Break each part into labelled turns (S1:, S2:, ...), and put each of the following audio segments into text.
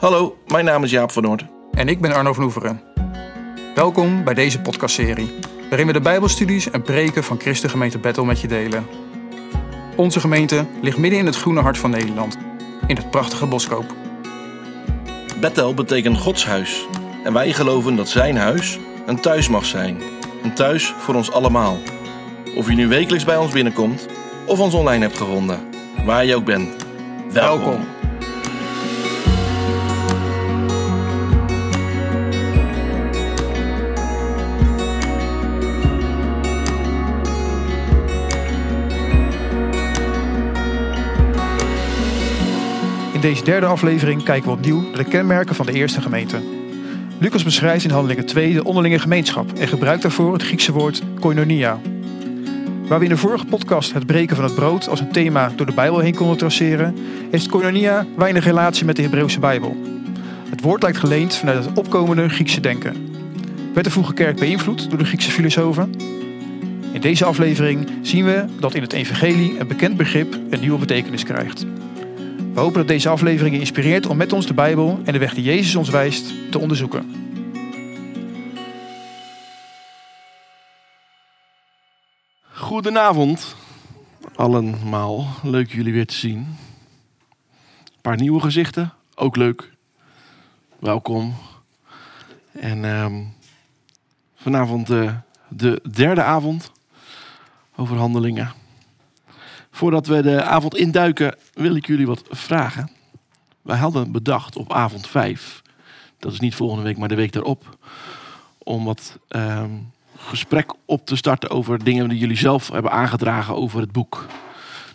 S1: Hallo, mijn naam is Jaap van Noord.
S2: En ik ben Arno van Oeveren. Welkom bij deze podcastserie, waarin we de Bijbelstudies en preken van Christengemeente Bethel met je delen. Onze gemeente ligt midden in het groene hart van Nederland, in het prachtige Boskoop.
S1: Bethel betekent Gods huis. En wij geloven dat zijn huis een thuis mag zijn. Een thuis voor ons allemaal. Of je nu wekelijks bij ons binnenkomt of ons online hebt gevonden. Waar je ook bent. Welkom.
S2: Welkom. In deze derde aflevering kijken we opnieuw naar de kenmerken van de eerste gemeente. Lucas beschrijft in Handelingen 2 de onderlinge gemeenschap en gebruikt daarvoor het Griekse woord koinonia. Waar we in de vorige podcast het breken van het brood als een thema door de Bijbel heen konden traceren, heeft koinonia weinig relatie met de Hebreeuwse Bijbel. Het woord lijkt geleend vanuit het opkomende Griekse denken. Werd de vroege kerk beïnvloed door de Griekse filosofen? In deze aflevering zien we dat in het evangelie een bekend begrip een nieuwe betekenis krijgt. We hopen dat deze aflevering je inspireert om met ons de Bijbel en de weg die Jezus ons wijst te onderzoeken.
S3: Goedenavond, allemaal. Leuk jullie weer te zien. Een paar nieuwe gezichten, ook leuk. Welkom. En ehm, vanavond eh, de derde avond over handelingen. Voordat we de avond induiken, wil ik jullie wat vragen. Wij hadden bedacht op avond 5, dat is niet volgende week, maar de week daarop, om wat ehm, gesprek op te starten over dingen die jullie zelf hebben aangedragen over het boek.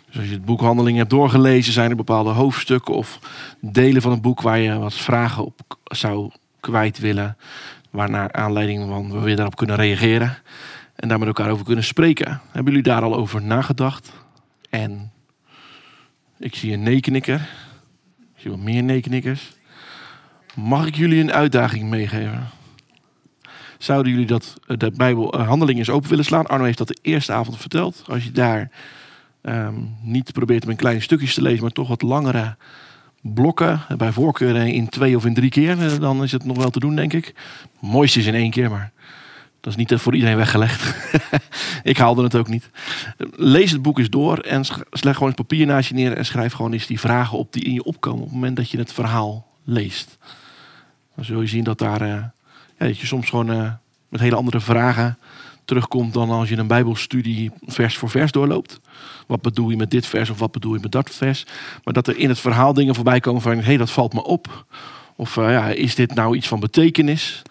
S3: Dus als je het boek Handelingen hebt doorgelezen, zijn er bepaalde hoofdstukken of delen van het boek waar je wat vragen op zou kwijt willen, waarnaar aanleiding van we weer daarop kunnen reageren en daar met elkaar over kunnen spreken. Hebben jullie daar al over nagedacht? En ik zie een nee-knikker. Ik zie wat meer nee-knikkers. Mag ik jullie een uitdaging meegeven? Zouden jullie dat eh, de Bijbel eh, handeling eens open willen slaan? Arno heeft dat de eerste avond verteld. Als je daar ehm, niet probeert om in kleine stukjes te lezen, maar toch wat langere blokken, bij voorkeur in twee of in drie keer, eh, dan is het nog wel te doen, denk ik. Het mooiste is in één keer, maar dat is niet eh, voor iedereen weggelegd. ik haalde het ook niet. Lees het boek eens door en leg gewoon eens papier naast je neer en schrijf gewoon eens die vragen op die in je opkomen op het moment dat je het verhaal leest. Dan zul je zien dat daar eh, ja, dat je soms gewoon eh, met hele andere vragen terugkomt dan als je een Bijbelstudie vers voor vers doorloopt. Wat bedoel je met dit vers of wat bedoel je met dat vers? Maar dat er in het verhaal dingen voorbij komen van hé, hey, dat valt me op. Of ja, is dit nou iets van betekenis?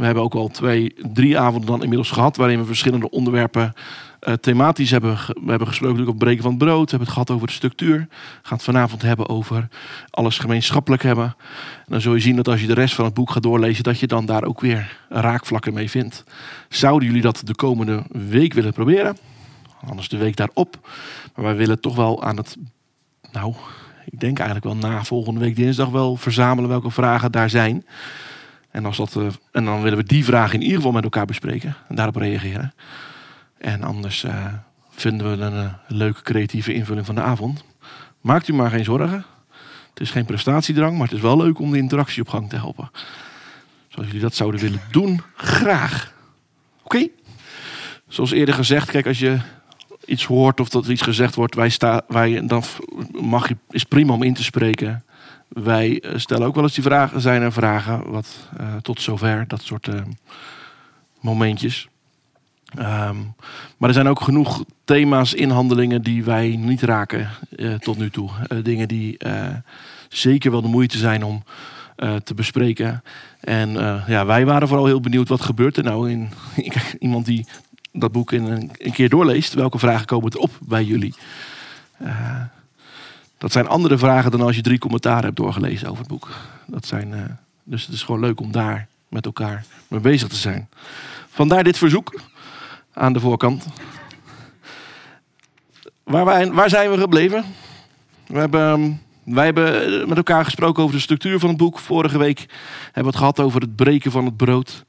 S3: We hebben ook al twee, drie avonden dan inmiddels gehad waarin we verschillende onderwerpen eh, thematisch hebben, we hebben gesproken op het breken van het brood. We hebben het gehad over de structuur. We gaan het vanavond hebben over alles gemeenschappelijk hebben. En dan zul je zien dat als je de rest van het boek gaat doorlezen, dat je dan daar ook weer raakvlakken mee vindt. Zouden jullie dat de komende week willen proberen? Anders de week daarop. Maar wij willen toch wel aan het, nou, ik denk eigenlijk wel na volgende week dinsdag wel verzamelen welke vragen daar zijn. En, als dat, eh, en dan willen we die vragen in ieder geval met elkaar bespreken en daarop reageren. En anders eh, vinden we een eh, leuke creatieve invulling van de avond. Maakt u maar geen zorgen. Het is geen prestatiedrang, maar het is wel leuk om de interactie op gang te helpen. Zoals jullie dat zouden willen doen, graag. Oké? Zoals eerder gezegd, kijk, als je iets hoort of dat er iets gezegd wordt, wij sta, wij, dan mag je, is prima om in te spreken. Wij eh, stellen ook wel eens die vragen. Zijn er vragen? Wat eh, tot zover, dat soort eh, momentjes. Ehm, maar er zijn ook genoeg thema's in handelingen die wij niet raken tot nu toe. Dingen die zeker wel de moeite zijn om te bespreken. En ja, wij waren vooral heel benieuwd wat gebeurt er nou in iemand die dat boek in een, een keer doorleest. Welke vragen komen er op bij jullie? Eh, dat zijn andere vragen dan als je drie commentaren hebt doorgelezen over het boek. Dat zijn, eh, dus het is gewoon leuk om daar met elkaar mee bezig te zijn. Vandaar dit verzoek aan de voorkant. Waar, wij, waar zijn we gebleven? We hebben, ehm, wij hebben met elkaar gesproken over de structuur van het boek. Vorige week hebben we het gehad over het breken van het brood.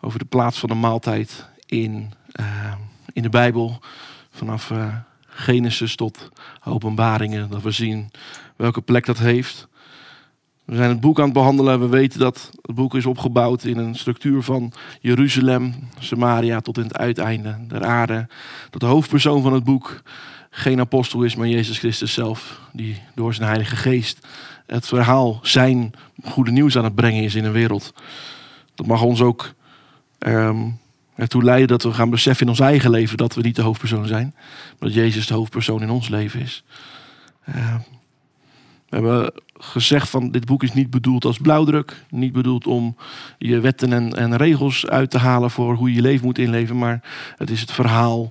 S3: Over de plaats van de maaltijd in, eh, in de Bijbel. Vanaf eh, Genesis tot openbaringen. Dat we zien welke plek dat heeft. We zijn het boek aan het behandelen. We weten dat het boek is opgebouwd in een structuur van Jeruzalem, Samaria tot in het uiteinde der aarde. Dat de hoofdpersoon van het boek geen apostel is, maar Jezus Christus zelf, die door zijn Heilige Geest het verhaal, zijn goede nieuws aan het brengen is in een wereld. Dat mag ons ook ehm, ertoe leiden dat we gaan beseffen in ons eigen leven dat we niet de hoofdpersoon zijn, maar dat Jezus de hoofdpersoon in ons leven is. Ehm, we hebben gezegd van dit boek is niet bedoeld als blauwdruk. Niet bedoeld om je wetten en, en regels uit te halen voor hoe je je leven moet inleven. Maar het is het verhaal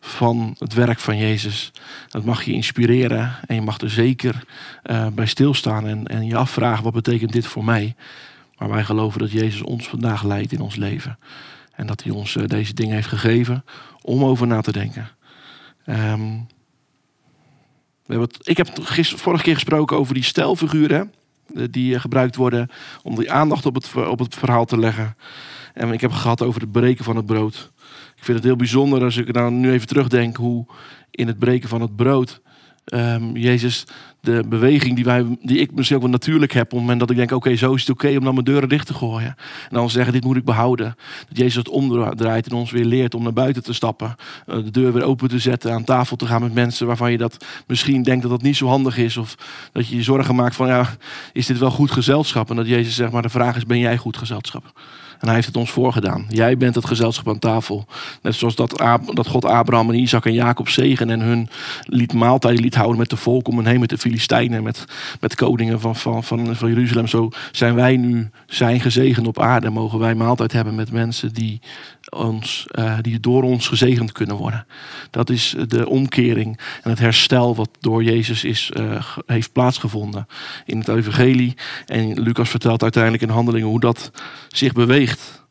S3: van het werk van Jezus. Dat mag je inspireren en je mag er zeker uh, bij stilstaan en, en je afvragen wat betekent dit voor mij. Maar wij geloven dat Jezus ons vandaag leidt in ons leven. En dat hij ons uh, deze dingen heeft gegeven om over na te denken. Um, we hebben ik heb gister, vorige keer gesproken over die stelfiguren. Die eh, gebruikt worden om die aandacht op het, op het verhaal te leggen. En ik heb het gehad over het breken van het brood. Ik vind het heel bijzonder als ik nou nu even terugdenk hoe in het breken van het brood um, Jezus de beweging die, wij, die ik misschien ook wel natuurlijk heb. Op het moment dat ik denk, oké, zo is het oké om dan mijn deuren dicht te gooien. En dan zeggen, dit moet ik behouden. Dat Jezus het omdraait en ons weer leert om naar buiten te stappen. Uh, de deur weer open te zetten, aan tafel te gaan met mensen waarvan je dat misschien denkt dat dat niet zo handig is. Of dat je je zorgen maakt van, ja, is dit wel goed gezelschap? En dat Jezus zegt, maar de vraag is, ben jij goed gezelschap? En hij heeft het ons voorgedaan. Jij bent het gezelschap aan tafel. Net zoals dat, dat God Abraham en Isaac en Jacob zegen en hun liet maaltijden liet houden met de volk om hen heen met de Filistijnen, met, met koningen van, van, van, van Jeruzalem. Zo zijn wij nu zijn gezegend op aarde. Mogen wij maaltijd hebben met mensen die, ons, uh, die door ons gezegend kunnen worden. Dat is de omkering en het herstel wat door Jezus is, uh, heeft plaatsgevonden in het evangelie. En Lucas vertelt uiteindelijk in handelingen hoe dat zich beweegt.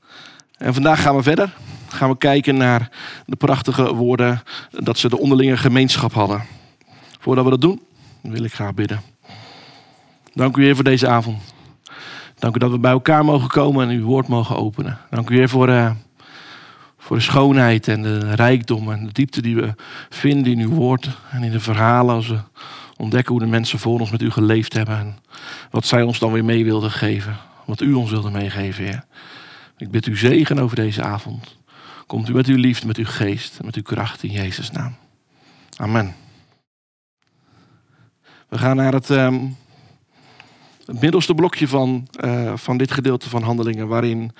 S3: En vandaag gaan we verder. Gaan we kijken naar de prachtige woorden dat ze de onderlinge gemeenschap hadden. Voordat we dat doen, wil ik graag bidden. Dank u weer voor deze avond. Dank u dat we bij elkaar mogen komen en uw woord mogen openen. Dank u weer voor, uh, voor de schoonheid en de rijkdom en de diepte die we vinden in uw woord en in de verhalen. Als we ontdekken hoe de mensen voor ons met u geleefd hebben en wat zij ons dan weer mee wilden geven. Wat u ons wilde meegeven. Ik bid u zegen over deze avond. Komt u met uw liefde, met uw geest en met uw kracht in Jezus' naam. Amen. We gaan naar het, um, het middelste blokje van, uh, van dit gedeelte van Handelingen, waarin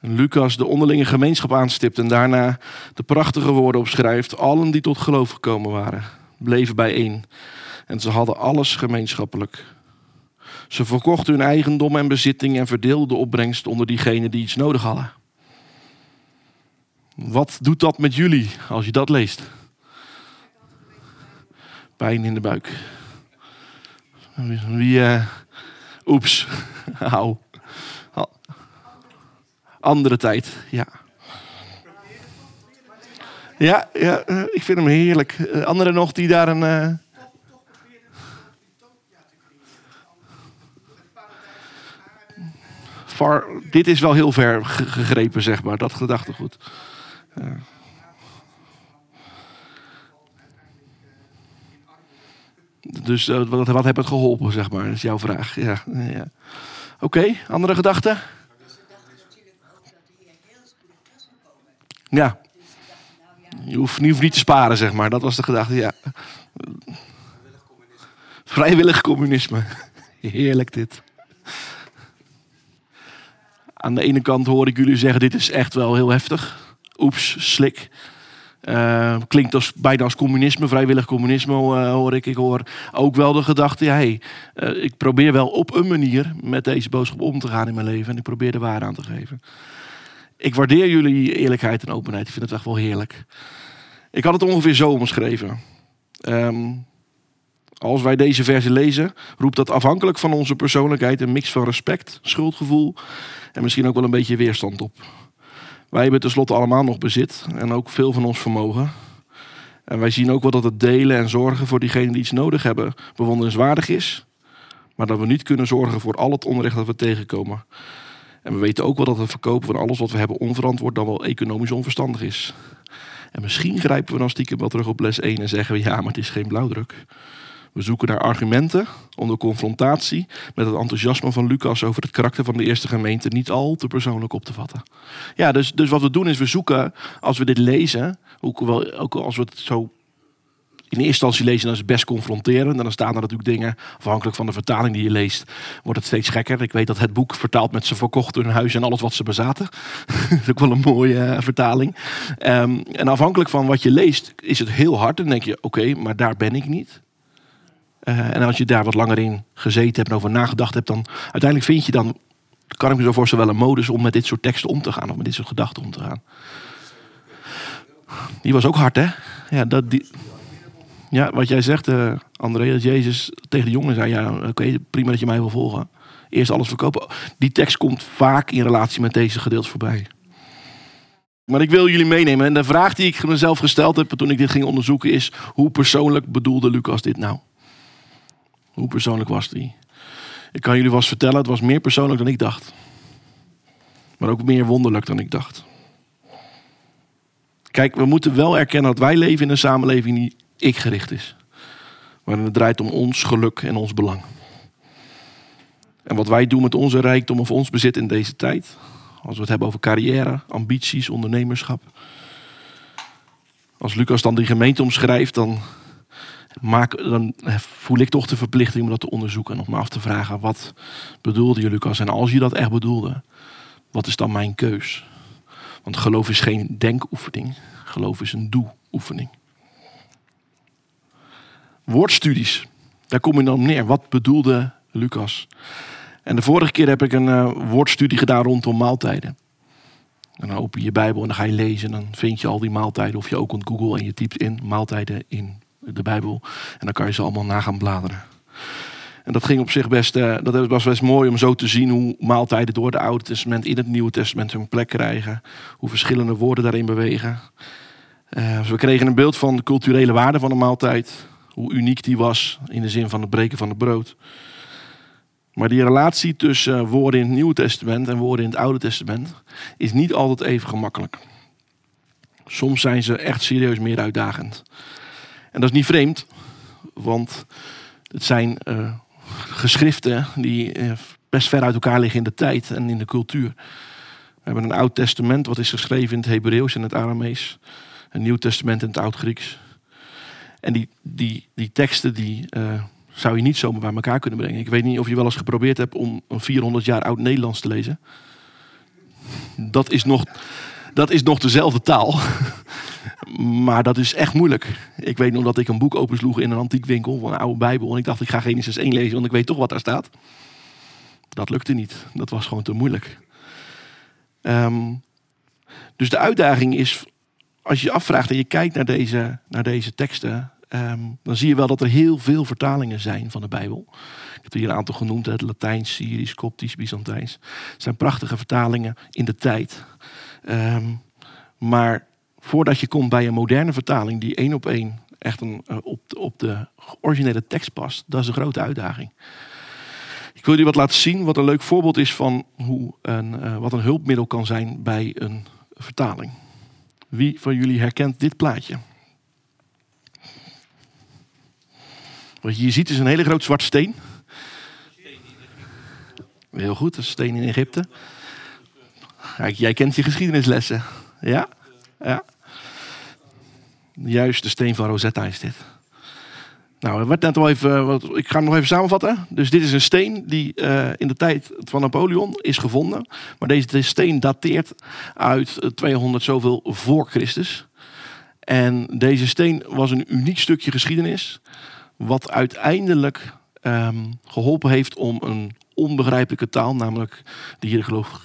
S3: Lucas de onderlinge gemeenschap aanstipt en daarna de prachtige woorden opschrijft. Allen die tot geloof gekomen waren, bleven bijeen. En ze hadden alles gemeenschappelijk. Ze verkochten hun eigendom en bezitting en verdeelden de opbrengst onder diegenen die iets nodig hadden. Wat doet dat met jullie als je dat leest? Pijn in de buik. Wie, uh, oeps, hou. Andere tijd, ja. Ja, ja, eh, ik vind hem heerlijk. Uh, anderen nog die daar een... Uh... Far, dit is wel heel ver gegrepen, zeg maar, dat gedachtegoed. Dus wat, wat heeft het geholpen, zeg maar? Is jouw vraag. Ja, ja. Oké, andere gedachten? Ja. Je hoeft, je hoeft niet te sparen, zeg maar. Dat was de gedachte, ja. Vrijwillig communisme. Heerlijk dit. Aan de ene kant hoor ik jullie zeggen, dit is echt wel heel heftig. Oeps, slik. Uh, klinkt als, bijna als communisme, vrijwillig communisme uh, hoor ik. Ik hoor ook wel de gedachte, ja, hey, uh, ik probeer wel op een manier met deze boodschap om te gaan in mijn leven. En ik probeer de waarde aan te geven. Ik waardeer jullie eerlijkheid en openheid. Ik vind het echt wel heerlijk. Ik had het ongeveer zo omschreven. Um, als wij deze versie lezen, roept dat afhankelijk van onze persoonlijkheid een mix van respect, schuldgevoel en misschien ook wel een beetje weerstand op. Wij hebben tenslotte allemaal nog bezit en ook veel van ons vermogen. En wij zien ook wel dat het delen en zorgen voor diegenen die iets nodig hebben bewonderenswaardig is. Maar dat we niet kunnen zorgen voor al het onrecht dat we tegenkomen. En we weten ook wel dat het verkopen van alles wat we hebben onverantwoord dan wel economisch onverstandig is. En misschien grijpen we dan stiekem wel terug op les 1 en zeggen we ja, maar het is geen blauwdruk. We zoeken naar argumenten om de confrontatie met het enthousiasme van Lucas over het karakter van de eerste gemeente niet al te persoonlijk op te vatten. Ja, dus, dus wat we doen is we zoeken, als we dit lezen, ook, wel, ook als we het zo in eerste instantie lezen, dan is best confronterend. En dan staan er natuurlijk dingen, afhankelijk van de vertaling die je leest, wordt het steeds gekker. Ik weet dat het boek vertaald met ze verkochten hun huis en alles wat ze bezaten. dat is ook wel een mooie uh, vertaling. Um, en afhankelijk van wat je leest, is het heel hard. Dan denk je, oké, maar daar ben ik niet. Uh, en als je daar wat langer in gezeten hebt en over nagedacht hebt, dan uiteindelijk vind je dan, kan ik me zo voorstellen, wel een modus om met dit soort teksten om te gaan. Of met dit soort gedachten om te gaan. Die was ook hard, hè? Ja, dat, die, ja, wat jij zegt, uh, André, dat Jezus tegen de jongen zei: Ja, oké, prima dat je mij wil volgen. Eerst alles verkopen. Die tekst komt vaak in relatie met deze gedeelte voorbij. Maar ik wil jullie meenemen. En de vraag die ik mezelf gesteld heb toen ik dit ging onderzoeken is: hoe persoonlijk bedoelde Lucas dit nou? Hoe persoonlijk was die? Ik kan jullie vast vertellen, het was meer persoonlijk dan ik dacht. Maar ook meer wonderlijk dan ik dacht. Kijk, we moeten wel erkennen dat wij leven in een samenleving die ik gericht is. Waarin het draait om ons geluk en ons belang. En wat wij doen met onze rijkdom of ons bezit in deze tijd. Als we het hebben over carrière, ambities, ondernemerschap. Als Lucas dan die gemeente omschrijft, dan, maak, dan voel ik toch de verplichting om dat te onderzoeken. En om me af te vragen, wat bedoelde je Lucas? En als je dat echt bedoelde, wat is dan mijn keus? Want geloof is geen denkoefening. Geloof is een doeoefening. Woordstudies. Daar kom je dan neer. Wat bedoelde Lucas? En de vorige keer heb ik een uh, woordstudie gedaan rondom maaltijden. En dan open je je Bijbel en dan ga je lezen. En dan vind je al die maaltijden. Of je ook op Google en je typt in maaltijden in de Bijbel. En dan kan je ze allemaal na gaan bladeren. En dat ging op zich best, uh, dat was best mooi om zo te zien hoe maaltijden door het Oude Testament in het Nieuwe Testament hun plek krijgen. Hoe verschillende woorden daarin bewegen. Uh, dus we kregen een beeld van de culturele waarde van een maaltijd hoe uniek die was in de zin van het breken van het brood. Maar die relatie tussen eh, woorden in het Nieuwe Testament en woorden in het Oude Testament is niet altijd even gemakkelijk. Soms zijn ze echt serieus meer uitdagend. En dat is niet vreemd, want het zijn uh, geschriften die uh, best ver uit elkaar liggen in de tijd en in de cultuur. We hebben een Oud Testament wat is geschreven in het Hebreeuws en het Aramees. Een Nieuw Testament in het Oud-Grieks. En die, die, die teksten die, uh, zou je niet zomaar bij elkaar kunnen brengen. Ik weet niet of je wel eens geprobeerd hebt om een 400 jaar oud Nederlands te lezen. Dat is nog, dat is nog dezelfde taal. maar dat is echt moeilijk. Ik weet nog dat ik een boek opensloeg in een antiekwinkel van een oude Bijbel. En ik dacht, ik ga Genesis 1 lezen, want ik weet toch wat daar staat. Dat lukte niet. Dat was gewoon te moeilijk. Um, dus de uitdaging is als je je afvraagt en je kijkt naar deze, naar deze teksten, um, dan zie je wel dat er heel veel vertalingen zijn van de Bijbel. Ik heb er hier een aantal genoemd: het Latijns, Syrisch, Koptisch, Byzantijns. Het zijn prachtige vertalingen in de tijd. Um, maar voordat je komt bij een moderne vertaling die één op één echt een, uh, op, de, op de originele tekst past, dat is een grote uitdaging. Ik wil jullie wat laten zien wat een leuk voorbeeld is van hoe een, uh, wat een hulpmiddel kan zijn bij een vertaling. Wie van jullie herkent dit plaatje? Wat je hier ziet is een hele groot zwart steen. Heel goed, een steen in Egypte. Jij kent je geschiedenislessen. Ja? Ja. Juist, de steen van Rosetta is dit. Nou, werd net al even, ik ga hem nog even samenvatten. Dus dit is een steen die uh, in de tijd van Napoleon is gevonden. Maar deze steen dateert uit 200 zoveel voor Christus. En deze steen was een uniek stukje geschiedenis. Wat uiteindelijk um, geholpen heeft om een onbegrijpelijke taal, namelijk de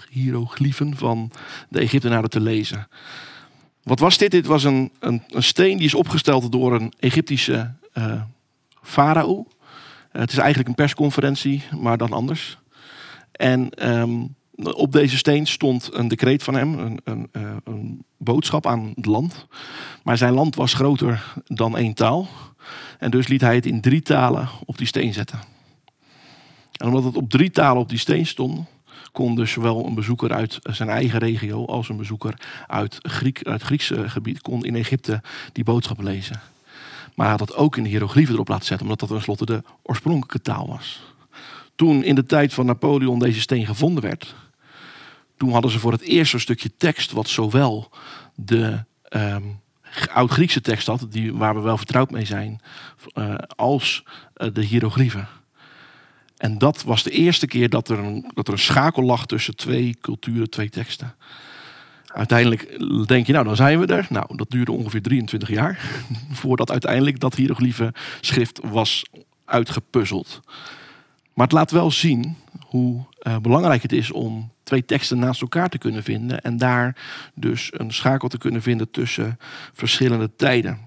S3: hieroglyphen van de Egyptenaren te lezen. Wat was dit? Dit was een, een, een steen die is opgesteld door een Egyptische farao. het is eigenlijk een persconferentie, maar dan anders. En um, op deze steen stond een decreet van hem, een, een, uh, een, boodschap aan het land. Maar zijn land was groter dan één taal. En dus liet hij het in drie talen op die steen zetten. En omdat het op drie talen op die steen stond, kon dus zowel een bezoeker uit zijn eigen regio als een bezoeker uit, Griek, uit Griekse gebied kon in Egypte die boodschap lezen. Maar hij had dat ook in de hieroglyphen erop laten zetten, omdat dat tenslotte de oorspronkelijke taal was. Toen in de tijd van Napoleon deze steen gevonden werd, toen hadden ze voor het eerst een stukje tekst wat zowel de ehm, oud-Griekse tekst had, die, waar we wel vertrouwd mee zijn, uh, als uh, de hieroglyphen. En dat was de eerste keer dat er, een, dat er een schakel lag tussen twee culturen, twee teksten. Uiteindelijk denk je, nou dan zijn we er. Nou, dat duurde ongeveer 23 jaar voordat uiteindelijk dat hieroglyphen schrift was uitgepuzzeld. Maar het laat wel zien hoe uh, belangrijk het is om twee teksten naast elkaar te kunnen vinden en daar dus een schakel te kunnen vinden tussen verschillende tijden.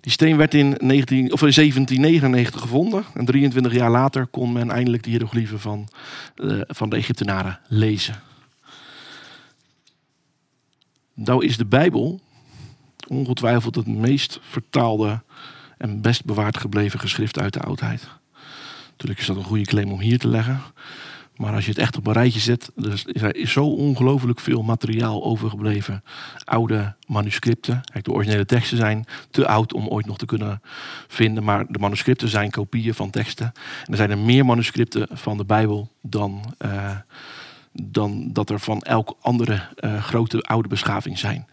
S3: Die steen werd in, 19, of 1799 gevonden en 23 jaar later kon men eindelijk de hieroglyphen van, uh, van de Egyptenaren lezen. Nou is de Bijbel ongetwijfeld het meest vertaalde en best bewaard gebleven geschrift uit de oudheid. Natuurlijk is dat een goede claim om hier te leggen. Maar als je het echt op een rijtje zet, er is zo ongelooflijk veel materiaal overgebleven. Oude manuscripten. De originele teksten zijn te oud om ooit nog te kunnen vinden. Maar de manuscripten zijn kopieën van teksten. En er zijn er meer manuscripten van de Bijbel dan, uh, dan dat er van elke andere uh, grote oude beschaving zijn.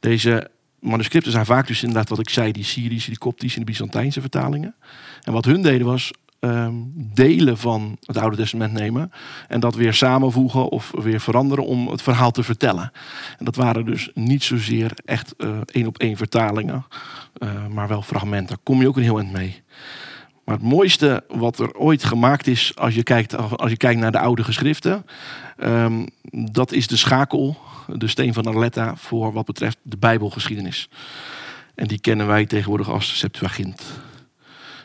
S3: Deze manuscripten zijn vaak dus inderdaad wat ik zei, die Syrische, die Koptische en de Byzantijnse vertalingen. En wat hun deden was um, delen van het Oude Testament nemen en dat weer samenvoegen of weer veranderen om het verhaal te vertellen. En dat waren dus niet zozeer echt uh, één op één vertalingen, uh, maar wel fragmenten. Kom je ook een heel eind mee. Maar het mooiste wat er ooit gemaakt is, als je kijkt, als je kijkt naar de oude geschriften, um, dat is de schakel, de steen van Arletta, voor wat betreft de Bijbelgeschiedenis. En die kennen wij tegenwoordig als Septuagint.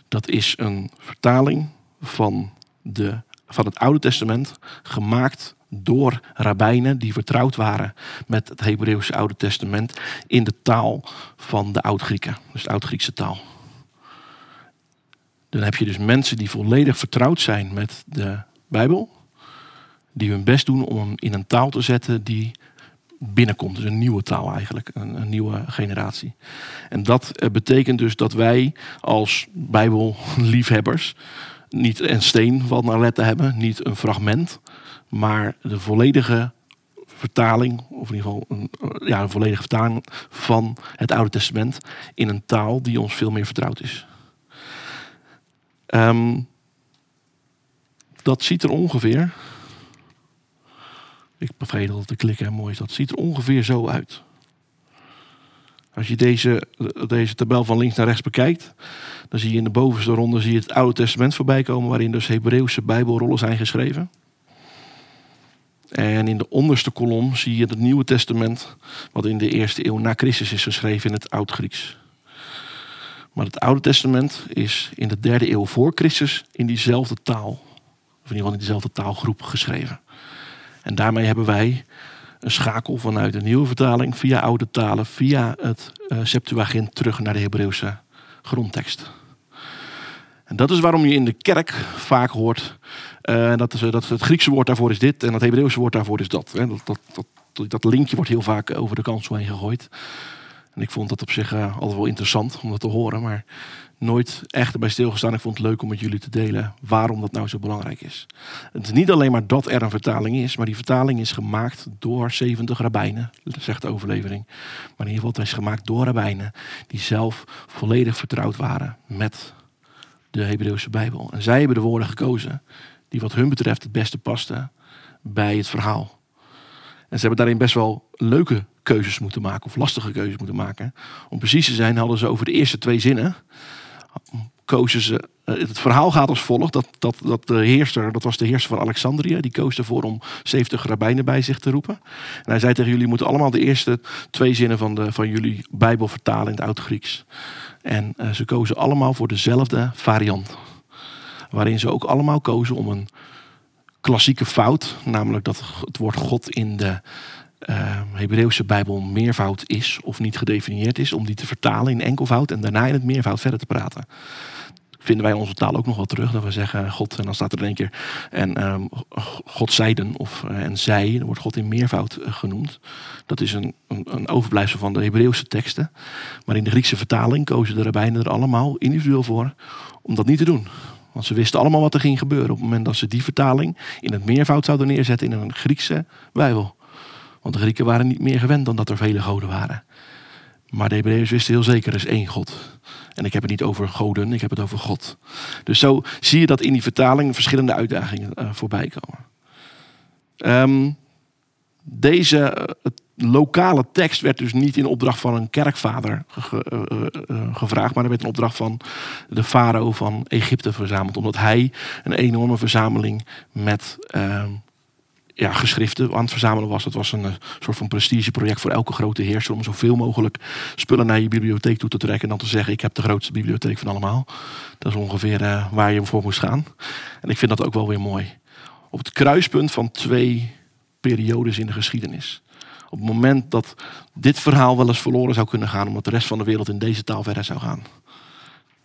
S3: Dat is een vertaling van, de, van het Oude Testament, gemaakt door rabbijnen die vertrouwd waren met het Hebreeuwse Oude Testament in de taal van de Oud-Grieken, dus de Oud-Griekse taal. Dan heb je dus mensen die volledig vertrouwd zijn met de Bijbel, die hun best doen om hem in een taal te zetten die binnenkomt. Dus een nieuwe taal eigenlijk, een, een nieuwe generatie. En dat eh, betekent dus dat wij als Bijbelliefhebbers niet een steen van Arlette hebben, niet een fragment, maar de volledige vertaling, of in ieder geval een, ja, een volledige vertaling van het Oude Testament in een taal die ons veel meer vertrouwd is. Um, dat ziet er ongeveer ik beveel dat te klikken en mooi is dat. ziet er ongeveer zo uit. Als je deze, deze tabel van links naar rechts bekijkt, dan zie je in de bovenste ronde zie je het Oude Testament voorbij komen, waarin dus Hebreeuwse Bijbelrollen zijn geschreven. En in de onderste kolom zie je het Nieuwe Testament, wat in de eerste eeuw na Christus is geschreven in het Oud-Grieks. Maar het Oude Testament is in de derde eeuw voor Christus in diezelfde taal, of in ieder geval in diezelfde taalgroep geschreven. En daarmee hebben wij een schakel vanuit de nieuwe vertaling via oude talen, via het uh, Septuagint terug naar de Hebreeuwse grondtekst. En dat is waarom je in de kerk vaak hoort uh, dat, dat, het Griekse woord daarvoor is dit en het Hebreeuwse woord daarvoor is dat. Dat, dat, dat, dat linkje wordt heel vaak over de kansel heen gegooid. En ik vond dat op zich uh, altijd wel interessant om dat te horen. Maar nooit echt erbij stilgestaan. Ik vond het leuk om met jullie te delen waarom dat nou zo belangrijk is. Het is niet alleen maar dat er een vertaling is, maar die vertaling is gemaakt door 70 rabbijnen, zegt de overlevering. Maar in ieder geval, het is gemaakt door rabbijnen die zelf volledig vertrouwd waren met de Hebreeuwse Bijbel. En zij hebben de woorden gekozen die wat hun betreft het beste pasten bij het verhaal. En ze hebben daarin best wel leuke keuzes moeten maken, of lastige keuzes moeten maken. Om precies te zijn hadden ze over de eerste twee zinnen kozen ze. Eh, het verhaal gaat als volgt: dat, dat, dat de heerser, dat was de heerser van Alexandrië, die koos ervoor om 70 rabbijnen bij zich te roepen. En hij zei tegen jullie: moeten allemaal de eerste twee zinnen van, de, van jullie Bijbel vertalen in het Oud-Grieks. En uh, ze kozen allemaal voor dezelfde variant. Waarin ze ook allemaal kozen om een klassieke fout, namelijk dat het woord God in de uh, Hebreeuwse Bijbel meervoud is of niet gedefinieerd is, om die te vertalen in enkelvoud en daarna in het meervoud verder te praten. vinden wij onze taal ook nog wel terug. Dat we zeggen God en dan staat er in één keer en um, God zeiden of uh, en zij. Dan wordt God in meervoud uh, genoemd. Dat is een, een, een, overblijfsel van de Hebreeuwse teksten. Maar in de Griekse vertaling kozen de rabbijnen er allemaal individueel voor om dat niet te doen. Want ze wisten allemaal wat er ging gebeuren op het moment dat ze die vertaling in het meervoud zouden neerzetten in een Griekse Bijbel. Want de Grieken waren niet meer gewend dan dat er vele goden waren. Maar de Hebreeën wisten heel zeker, er is één God. En ik heb het niet over goden, ik heb het over God. Dus zo zie je dat in die vertaling verschillende uitdagingen uh, voorbij komen. Um, deze uh, lokale tekst werd dus niet in opdracht van een kerkvader uh, gevraagd, maar er werd in opdracht van de farao van Egypte verzameld, omdat hij een enorme verzameling met ehm, ja, geschriften aan het verzamelen was. Het was een uh, soort van prestigeproject voor elke grote heerser om zoveel mogelijk spullen naar je bibliotheek toe te trekken en dan te zeggen: Ik heb de grootste bibliotheek van allemaal. Dat is ongeveer uh, waar je voor moest gaan. En ik vind dat ook wel weer mooi. Op het kruispunt van twee periodes in de geschiedenis. Op het moment dat dit verhaal wel eens verloren zou kunnen gaan, omdat de rest van de wereld in deze taal verder zou gaan,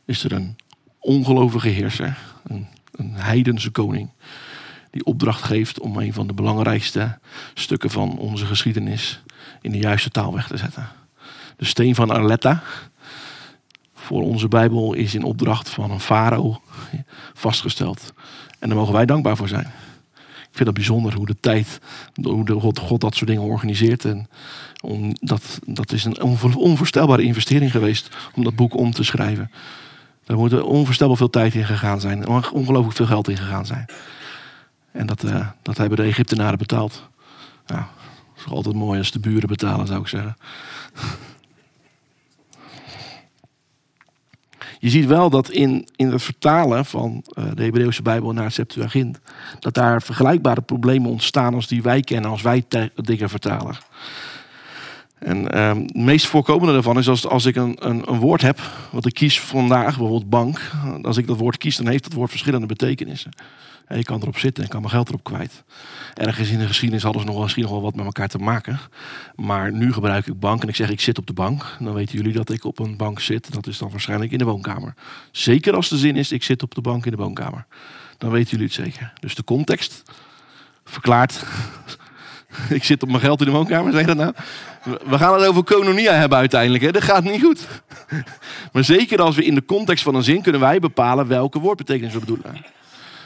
S3: is er een ongelovige heerser, een, een heidense koning die opdracht geeft om een van de belangrijkste stukken van onze geschiedenis in de juiste taal weg te zetten. De steen van Arletta voor onze Bijbel is in opdracht van een farao vastgesteld. En daar mogen wij dankbaar voor zijn. Ik vind het bijzonder hoe de tijd, hoe de God, God dat soort dingen organiseert. En om, dat, dat is een onvoorstelbare investering geweest om dat boek om te schrijven. Daar moet onvoorstelbaar veel tijd in gegaan zijn. En ongelooflijk veel geld in gegaan zijn. En dat, uh, dat hebben de Egyptenaren betaald. Ja, het is altijd mooi als de buren betalen, zou ik zeggen. Je ziet wel dat in, in het vertalen van uh, de Hebreeuwse Bijbel naar het Septuagint, dat daar vergelijkbare problemen ontstaan als die wij kennen als wij dingen vertalen. En uh, het meest voorkomende daarvan is als, als ik een, een, een, woord heb, wat ik kies vandaag, bijvoorbeeld bank. Als ik dat woord kies, dan heeft dat woord verschillende betekenissen. En je kan erop zitten en kan mijn geld erop kwijt. Ergens in de geschiedenis hadden ze nog misschien nog wel wat met elkaar te maken. Maar nu gebruik ik bank en ik zeg ik zit op de bank. Dan weten jullie dat ik op een bank zit. Dat is dan waarschijnlijk in de woonkamer. Zeker als de zin is ik zit op de bank in de woonkamer. Dan weten jullie het zeker. Dus de context verklaart ik zit op mijn geld in de woonkamer, zeg dat nou? We gaan het over kononia hebben uiteindelijk. Hè? Dat gaat niet goed. Maar zeker als we in de context van een zin kunnen wij bepalen welke woordbetekenis we bedoelen.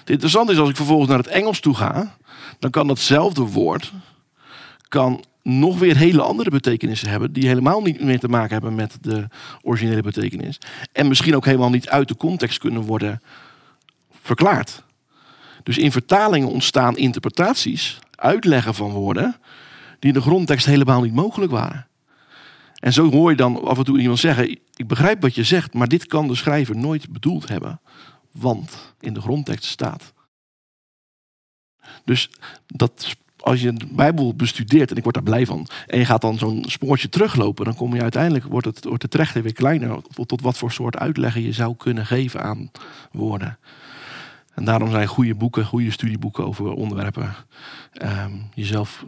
S3: Het interessante is als ik vervolgens naar het Engels toe ga, dan kan datzelfde woord kan nog weer hele andere betekenissen hebben, die helemaal niet meer te maken hebben met de originele betekenis. En misschien ook helemaal niet uit de context kunnen worden verklaard. Dus in vertalingen ontstaan interpretaties, uitleggen van woorden, die in de grondtekst helemaal niet mogelijk waren. En zo hoor je dan af en toe iemand zeggen: Ik begrijp wat je zegt, maar dit kan de schrijver nooit bedoeld hebben want in de grondtekst staat. Dus dat, als je de Bijbel bestudeert, en ik word daar blij van, en je gaat dan zo'n spoortje teruglopen, dan kom je uiteindelijk, wordt, het, wordt de trechter weer kleiner, tot wat voor soort uitleggen je zou kunnen geven aan woorden. En daarom zijn goede boeken, goede studieboeken over onderwerpen. Um, jezelf,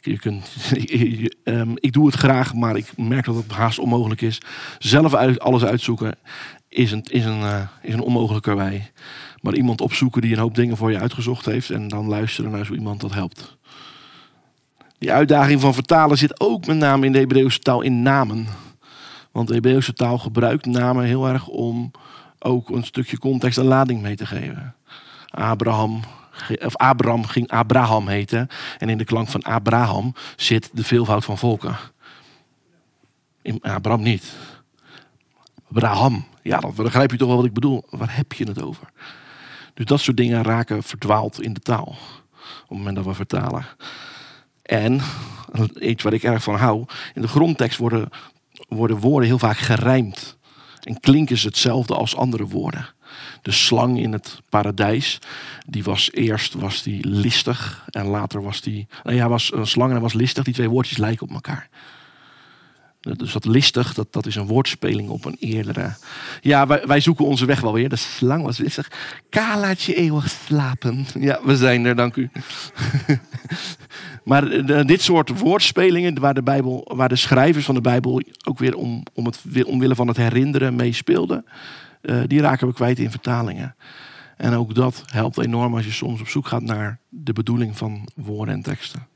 S3: je kunt, um, ik doe het graag, maar ik merk dat het haast onmogelijk is. Zelf alles uitzoeken is een, is een, uh, is een onmogelijke wij. Maar iemand opzoeken die een hoop dingen voor je uitgezocht heeft en dan luisteren naar zo iemand dat helpt. Die uitdaging van vertalen zit ook met name in de Hebreeuwse taal in namen. Want de Hebreeuwse taal gebruikt namen heel erg om ook een stukje context en lading mee te geven. Abraham, of Abraham ging Abraham heten. En in de klank van Abraham zit de veelvoud van volken. In Abraham niet. Abraham. Ja, dan begrijp je toch wel wat ik bedoel. Waar heb je het over? Dus dat soort dingen raken verdwaald in de taal. Op het moment dat we vertalen. En, iets waar ik erg van hou. In de grondtekst worden, worden woorden heel vaak gerijmd. En klinken ze hetzelfde als andere woorden. De slang in het paradijs, die was eerst was die listig en later was die. Nou ja, was een slang en was listig. Die twee woordjes lijken op elkaar. Dus dat listig, dat, dat is een woordspeling op een eerdere. Ja, wij, wij zoeken onze weg wel weer. De slang was listig. Ka laat je eeuwig slapen. Ja, we zijn er, dank u. maar de, dit soort woordspelingen, waar de, Bijbel, waar de schrijvers van de Bijbel ook weer om, om het, omwille van het herinneren meespeelden, eh, die raken we kwijt in vertalingen. En ook dat helpt enorm als je soms op zoek gaat naar de bedoeling van woorden en teksten.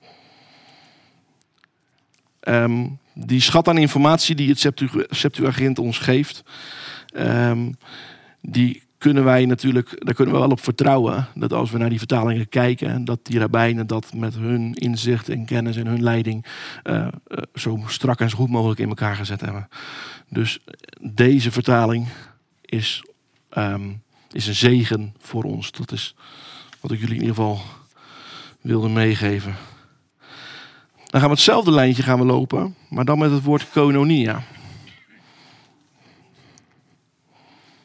S3: Ehm, die schat aan informatie die het Septu- Septuagint ons geeft, ehm, die kunnen wij natuurlijk, daar kunnen we wel op vertrouwen. Dat als we naar die vertalingen kijken, dat die rabbijnen dat met hun inzicht en kennis en hun leiding eh, eh, zo strak en zo goed mogelijk in elkaar gezet hebben. Dus deze vertaling is, ehm, is een zegen voor ons. Dat is wat ik jullie in ieder geval wilde meegeven. Dan gaan we hetzelfde lijntje gaan we lopen, maar dan met het woord koinonia.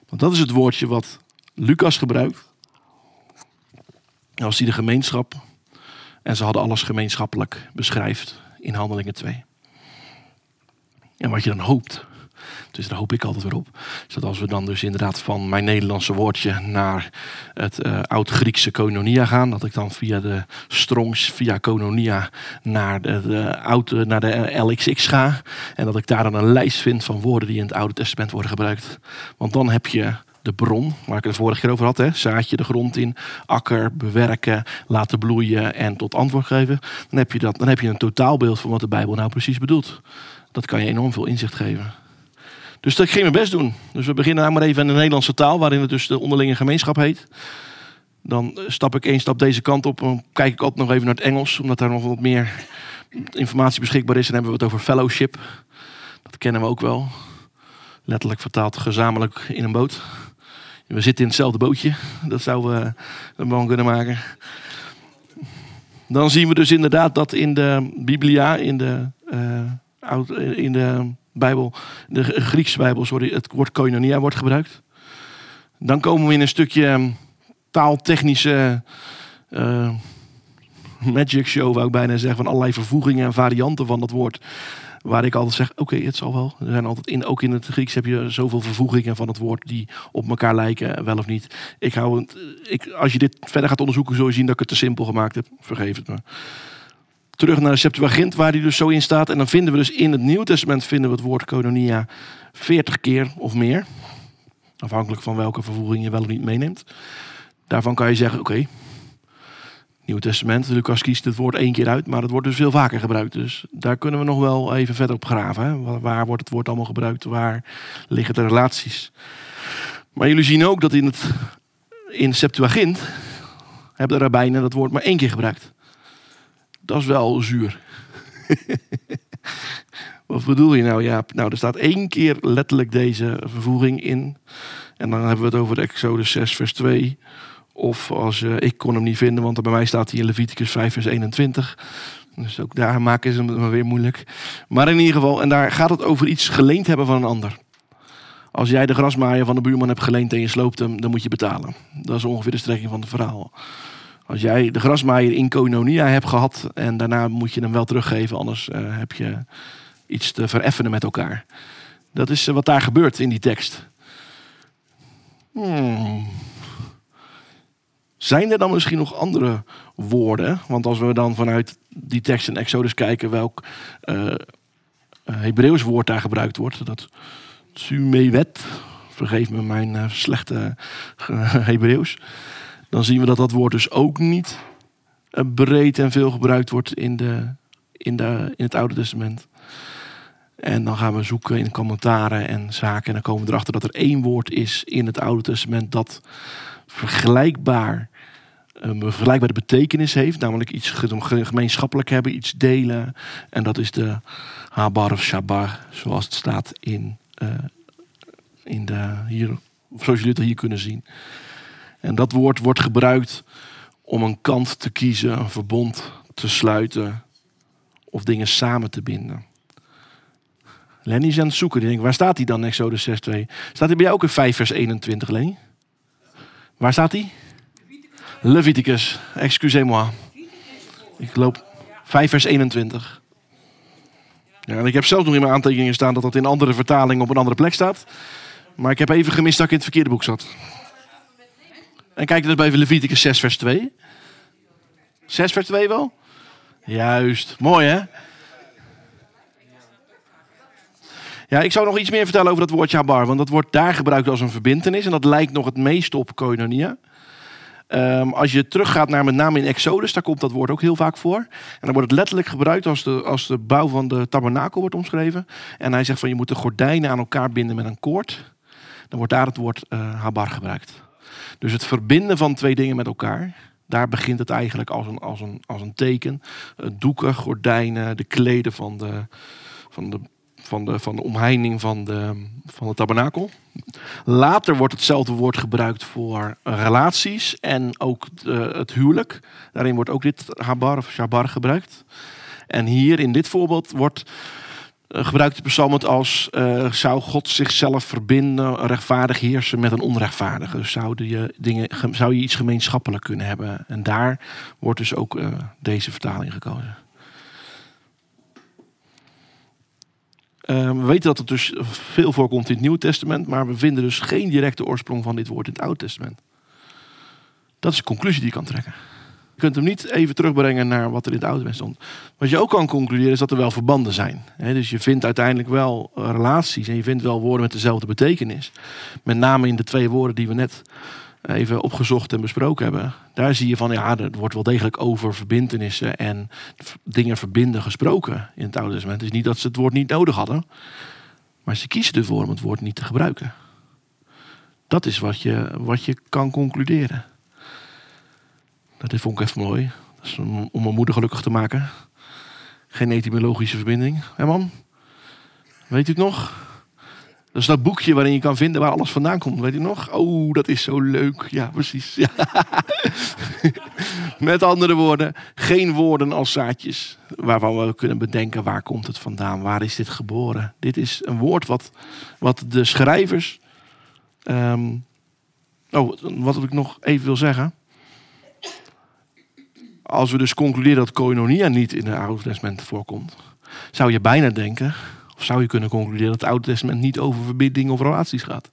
S3: Want dat is het woordje wat Lucas gebruikt. Als hij de gemeenschap, en ze hadden alles gemeenschappelijk, beschrijft in Handelingen 2. En wat je dan hoopt, dus daar hoop ik altijd weer op, is dat als we dan dus inderdaad van mijn Nederlandse woordje naar het eh, oud-Griekse koinonia gaan, dat ik dan via de Strongs, via koinonia naar de, de, oude, naar de LXX ga. En dat ik daar dan een lijst vind van woorden die in het Oude Testament worden gebruikt. Want dan heb je de bron, waar ik het vorige keer over had. Hè? Zaadje de grond in, akker, bewerken, laten bloeien en tot antwoord geven. Dan heb je, dat, dan heb je een totaalbeeld van wat de Bijbel nou precies bedoelt. Dat kan je enorm veel inzicht geven. Dus dat ging mijn best doen. Dus we beginnen nou maar even in de Nederlandse taal, waarin het dus de onderlinge gemeenschap heet. Dan stap ik één stap deze kant op en kijk ik altijd nog even naar het Engels, omdat daar nog wat meer informatie beschikbaar is. En dan hebben we het over fellowship. Dat kennen we ook wel. Letterlijk vertaald gezamenlijk in een boot. We zitten in hetzelfde bootje. Dat zouden we een kunnen maken. Dan zien we dus inderdaad dat in de Biblia, in de, uh, in de Bijbel, de Griekse Bijbel, sorry, het woord koinonia wordt gebruikt. Dan komen we in een stukje taaltechnische uh, magic show, wou ik bijna zeggen, van allerlei vervoegingen en varianten van dat woord. Waar ik altijd zeg, oké, het zal wel. Er zijn altijd in, ook in het Grieks heb je zoveel vervoegingen van het woord die op elkaar lijken, wel of niet. Ik hou het, ik, als je dit verder gaat onderzoeken, zul je zien dat ik het te simpel gemaakt heb. Vergeef het me. Terug naar de Septuagint, waar die dus zo in staat. En dan vinden we dus in het Nieuw Testament vinden we het woord koinonia 40 keer of meer. Afhankelijk van welke vervoeging je wel of niet meeneemt. Daarvan kan je zeggen, oké, Nieuw Testament. Lucas kiest het woord één keer uit, maar het wordt dus veel vaker gebruikt. Dus daar kunnen we nog wel even verder op graven. Hè? Waar wordt het woord allemaal gebruikt? Waar liggen de relaties? Maar jullie zien ook dat in het in Septuagint hebben de rabbijnen dat woord maar één keer gebruikt. Dat is wel zuur. Wat bedoel je nou? Ja, nou, er staat één keer letterlijk deze vervoeging in. En dan hebben we het over de Exodus 6, vers 2. Of als uh, ik kon hem niet vinden, want bij mij staat hij in Leviticus 5 vers 21. Dus ook daar maken ze hem weer moeilijk. Maar in ieder geval, en daar gaat het over iets geleend hebben van een ander. Als jij de grasmaaier van de buurman hebt geleend en je sloopt hem, dan moet je betalen. Dat is ongeveer de strekking van het verhaal. Als jij de grasmaaier in Koinonia hebt gehad en daarna moet je hem wel teruggeven, anders uh, heb je iets te vereffenen met elkaar. Dat is uh, wat daar gebeurt in die tekst. Hmm. Zijn er dan misschien nog andere woorden? Want als we dan vanuit die tekst in Exodus kijken welk uh, Hebreeuws woord daar gebruikt wordt, dat tsumewet, vergeef me mijn slechte Hebreeuws, dan zien we dat dat woord dus ook niet breed en veel gebruikt wordt in, de, in, de, in het Oude Testament. En dan gaan we zoeken in commentaren en zaken. En dan komen we erachter dat er één woord is in het Oude Testament dat vergelijkbaar een vergelijkbare betekenis heeft. Namelijk iets gemeenschappelijk hebben, iets delen. En dat is de Habar of Shabar, zoals het staat in, uh, in de, hier, zoals jullie het hier kunnen zien. En dat woord wordt gebruikt om een kant te kiezen, een verbond te sluiten of dingen samen te binden. Lenny is aan het zoeken. Waar staat hij dan, Exodus 6.2? Staat hij bij jou ook in 5 vers 21, Lenny? Waar staat hij? Leviticus, excusez-moi. Ik loop 5 vers 21. Ja, en ik heb zelf nog in mijn aantekeningen staan dat dat in andere vertalingen op een andere plek staat. Maar ik heb even gemist dat ik in het verkeerde boek zat. En kijk dus bij Leviticus 6 vers 2. 6 vers 2 wel? Juist, mooi hè? Ja, ik zou nog iets meer vertellen over dat woordje habar. Want dat wordt daar gebruikt als een verbintenis. En dat lijkt nog het meest op koinonia. Ehm, als je teruggaat naar met name in Exodus, daar komt dat woord ook heel vaak voor. En dan wordt het letterlijk gebruikt als de, als de bouw van de tabernakel wordt omschreven. En hij zegt van je moet de gordijnen aan elkaar binden met een koord. Dan wordt daar het woord uh, habar gebruikt. Dus het verbinden van twee dingen met elkaar. Daar begint het eigenlijk als een, als een, als een teken. Doeken, gordijnen, de kleden van de, van de van de, van de omheining van de, van de tabernakel. Later wordt hetzelfde woord gebruikt voor relaties en ook het huwelijk. Daarin wordt ook dit habar of shabar gebruikt. En hier in dit voorbeeld wordt gebruikt de psalm het als uh, zou God zichzelf verbinden, rechtvaardig heersen met een onrechtvaardige. Zou je, dingen, zou je iets gemeenschappelijk kunnen hebben. En daar wordt dus ook deze vertaling gekozen. Uh, we weten dat het dus veel voorkomt in het Nieuwe Testament, maar we vinden dus geen directe oorsprong van dit woord in het Oude Testament. Dat is de conclusie die je kan trekken. Kunt hem niet even terugbrengen naar wat er in het Oude stond. Wat je ook kan concluderen is dat er wel verbanden zijn. dus je vindt uiteindelijk wel relaties en je vindt wel woorden met dezelfde betekenis. Met name in de twee woorden die we net even opgezocht en besproken hebben. Daar zie je van, ja, er wordt wel degelijk over verbindenissen en dingen verbinden gesproken in het Oude Testament. Het is niet dat ze het woord niet nodig hadden, maar ze kiezen ervoor om het woord niet te gebruiken. Dat is wat je, wat je kan concluderen. Dat vond ik even mooi. Om, om mijn moeder gelukkig te maken. Geen etymologische verbinding. Hé man? Weet u het nog? Dat is dat boekje waarin je kan vinden waar alles vandaan komt. Weet je nog? Oh, dat is zo leuk. Ja, precies. Met andere woorden, geen woorden als zaadjes. Waarvan we kunnen bedenken waar komt het vandaan? Waar is dit geboren? Dit is een woord wat, wat de schrijvers... Um, oh, wat ik nog even wil zeggen. Als we dus concluderen dat koinonia niet in de Oude Testament voorkomt... zou je bijna denken of zou je kunnen concluderen dat het Oude Testament niet over verbinding of relaties gaat.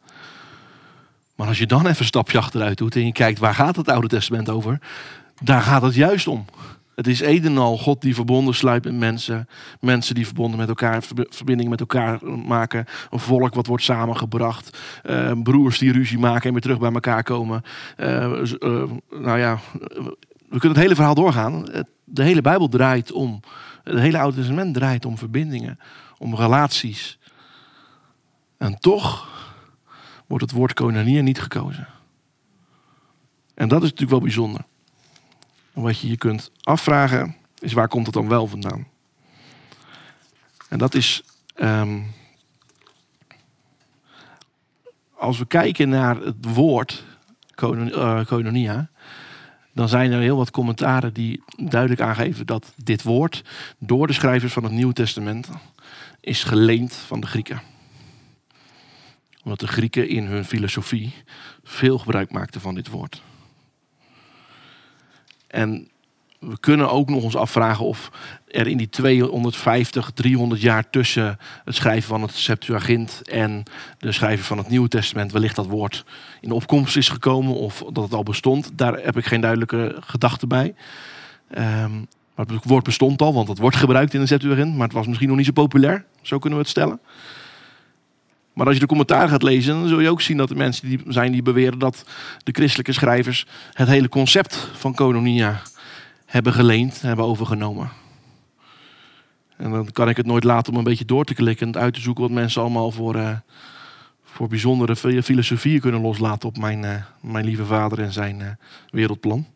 S3: Maar als je dan even een stapje achteruit doet en je kijkt waar gaat het Oude Testament over, daar gaat het juist om. Het is een en al God die verbonden sluit met mensen. Mensen die verbonden met elkaar, verbindingen met elkaar maken. Een volk wat wordt samengebracht. Uh, broers die ruzie maken en weer terug bij elkaar komen. Uh, uh, nou ja, we kunnen het hele verhaal doorgaan. De hele Bijbel draait om. Het hele Oude Testament draait om verbindingen om relaties. En toch wordt het woord koningin niet gekozen. En dat is natuurlijk wel bijzonder. wat je je kunt afvragen is waar komt het dan wel vandaan? En dat is um, als we kijken naar het woord koinonia, eh, dan zijn er heel wat commentaren die duidelijk aangeven dat dit woord door de schrijvers van het Nieuwe Testament is geleend van de Grieken. Omdat de Grieken in hun filosofie veel gebruik maakten van dit woord. En we kunnen ook nog ons afvragen of er in die 250, 300 jaar tussen het schrijven van het Septuagint en de schrijven van het Nieuwe Testament wellicht dat woord in opkomst is gekomen of dat het al bestond. Daar heb ik geen duidelijke gedachte bij. Um, maar het woord bestond al, want het wordt gebruikt in de Septuagint, maar het was misschien nog niet zo populair. Zo kunnen we het stellen. Maar als je de commentaar gaat lezen, dan zul je ook zien dat er mensen die zijn die beweren dat de christelijke schrijvers het hele concept van kononia hebben geleend, hebben overgenomen. En dan kan ik het nooit laten om een beetje door te klikken en uit te zoeken wat mensen allemaal voor, uh, voor bijzondere filosofieën kunnen loslaten op mijn, uh, mijn lieve vader en zijn uh, wereldplan.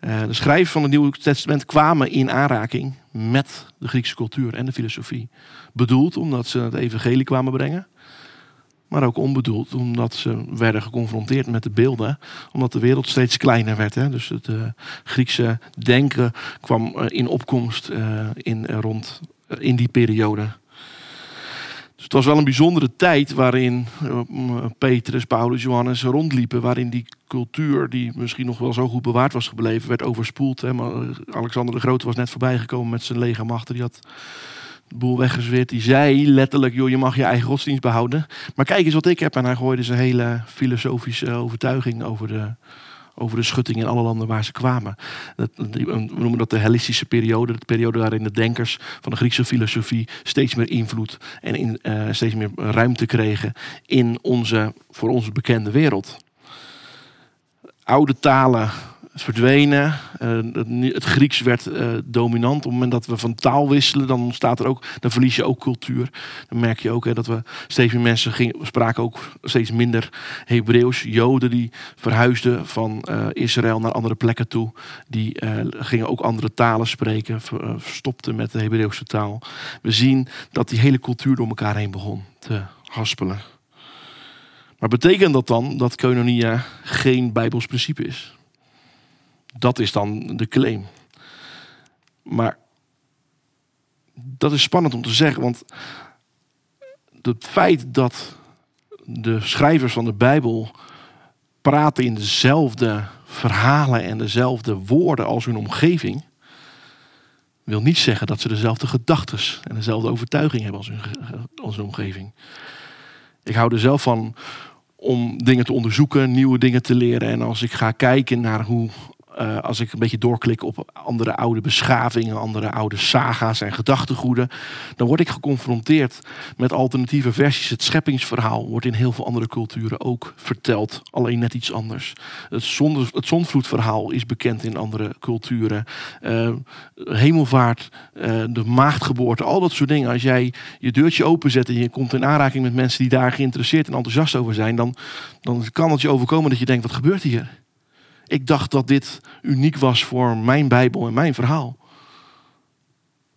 S3: De schrijvers van het Nieuwe Testament kwamen in aanraking met de Griekse cultuur en de filosofie. Bedoeld omdat ze het evangelie kwamen brengen. Maar ook onbedoeld omdat ze werden geconfronteerd met de beelden. Omdat de wereld steeds kleiner werd. Hè? Dus het uh, Griekse denken kwam uh, in opkomst in, rond, in die periode. Dus het was wel een bijzondere tijd waarin Petrus, Paulus, Johannes rondliepen. Waarin die cultuur, die misschien nog wel zo goed bewaard was gebleven, werd overspoeld. Hè. Maar Alexander de Grote was net voorbijgekomen met zijn legermachten. Die had boel weggezweerd. Die zei letterlijk, joh, je mag je eigen godsdienst behouden. Maar kijk eens wat ik heb. En hij gooide zijn hele filosofische overtuiging over de, over de schutting in alle landen waar ze kwamen. Dat, we noemen dat de Hellenistische periode. De periode waarin de denkers van de Griekse filosofie steeds meer invloed en in, uh, steeds meer ruimte kregen in onze, voor onze bekende wereld. Oude talen verdwenen. Uh, het Grieks werd uh, dominant. Op het moment dat we van taal wisselen, dan ontstaat er ook, dan verlies je ook cultuur. Dan merk je ook hè, dat we steeds meer mensen gingen, spraken ook steeds minder Hebreeuws. Joden die verhuisden van uh, Israël naar andere plekken toe, die gingen ook andere talen spreken, verstopten met de Hebreeuwse taal. We zien dat die hele cultuur door elkaar heen begon te haspelen. Maar betekent dat dan dat koinonia geen Bijbels principe is? Dat is dan de claim. Maar dat is spannend om te zeggen, want het feit dat de schrijvers van de Bijbel praten in dezelfde verhalen en dezelfde woorden als hun omgeving, wil niet zeggen dat ze dezelfde gedachten en dezelfde overtuiging hebben als hun, als hun omgeving. Ik hou er zelf van om dingen te onderzoeken, nieuwe dingen te leren. En als ik ga kijken naar hoe uh, als ik een beetje doorklik op andere oude beschavingen, andere oude saga's en gedachtegoeden, dan word ik geconfronteerd met alternatieve versies. Het scheppingsverhaal wordt in heel veel andere culturen ook verteld, alleen net iets anders. Het, zon, het zonvloedverhaal is bekend in andere culturen. Uh, hemelvaart, uh, de maagdgeboorte, al dat soort dingen. Als jij je deurtje openzet en je komt in aanraking met mensen die daar geïnteresseerd en enthousiast over zijn, dan, dan kan het je overkomen dat je denkt, wat gebeurt hier? Ik dacht dat dit uniek was voor mijn Bijbel en mijn verhaal.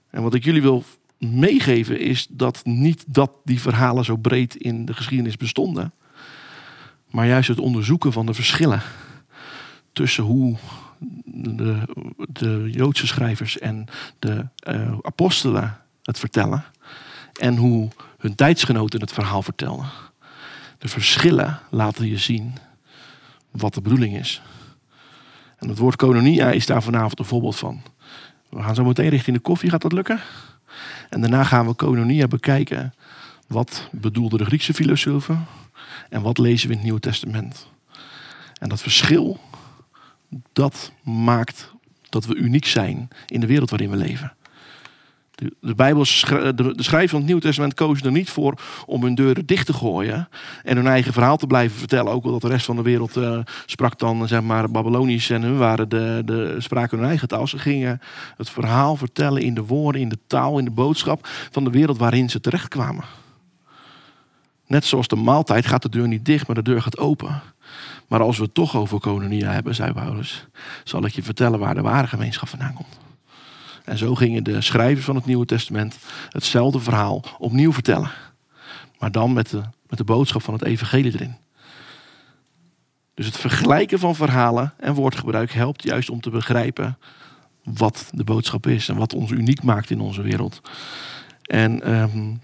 S3: En wat ik jullie wil meegeven is dat niet dat die verhalen zo breed in de geschiedenis bestonden, maar juist het onderzoeken van de verschillen tussen hoe de, de Joodse schrijvers en de uh, apostelen het vertellen en hoe hun tijdsgenoten het verhaal vertellen. De verschillen laten je zien wat de bedoeling is. En het woord kolonia is daar vanavond een voorbeeld van. We gaan zo meteen richting de koffie, gaat dat lukken? En daarna gaan we kolonia bekijken. Wat bedoelde de Griekse filosofen? En wat lezen we in het Nieuwe Testament? En dat verschil, dat maakt dat we uniek zijn in de wereld waarin we leven. De, Bijbel, de, schrijver van het Nieuwe Testament kozen er niet voor om hun deuren dicht te gooien en hun eigen verhaal te blijven vertellen. Ook al dat de rest van de wereld uh, sprak dan zeg maar Babylonisch en hun waren de, de, spraken hun eigen taal. Ze gingen het verhaal vertellen in de woorden, in de taal, in de boodschap van de wereld waarin ze terechtkwamen. Net zoals de maaltijd gaat de deur niet dicht, maar de deur gaat open. Maar als we het toch over kolonia hebben, zei Paulus, zal ik je vertellen waar de ware gemeenschap vandaan komt. En zo gingen de schrijvers van het Nieuwe Testament hetzelfde verhaal opnieuw vertellen. Maar dan met de, met de boodschap van het evangelie erin. Dus het vergelijken van verhalen en woordgebruik helpt juist om te begrijpen wat de boodschap is en wat ons uniek maakt in onze wereld. En um,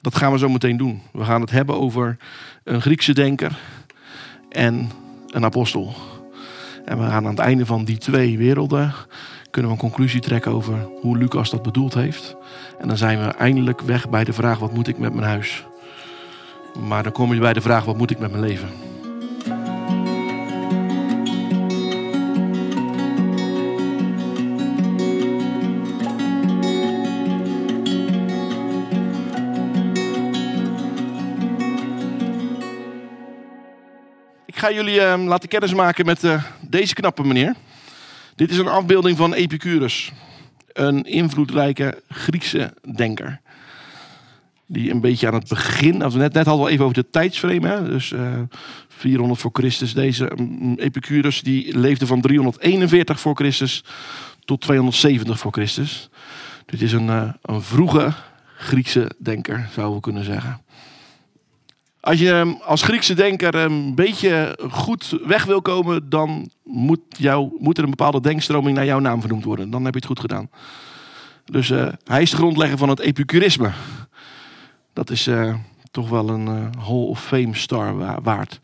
S3: dat gaan we zo meteen doen. We gaan het hebben over een Griekse denker en een apostel. En we gaan aan het einde van die twee werelden kunnen we een conclusie trekken over hoe Lucas dat bedoeld heeft. En dan zijn we eindelijk weg bij de vraag: wat moet ik met mijn huis? Maar dan kom je bij de vraag: wat moet ik met mijn leven? Ik ga jullie uh, laten kennismaken met uh, deze knappe meneer. Dit is een afbeelding van Epicurus, een invloedrijke Griekse denker. Die een beetje aan het begin, net, net hadden we even over de tijdsframe, hè? dus uh, eh, 400 voor Christus. Deze um, Epicurus die leefde van 341 voor Christus tot 270 voor Christus. Dit is een, uh, een vroege Griekse denker, zouden we kunnen zeggen. Als je als Griekse denker een beetje goed weg wil komen, dan moet, jou, moet er een bepaalde denkstroming naar jouw naam vernoemd worden. Dan heb je het goed gedaan. Dus uh, hij is de grondlegger van het epicurisme. Dat is uh, toch wel een uh, Hall of Fame star waard.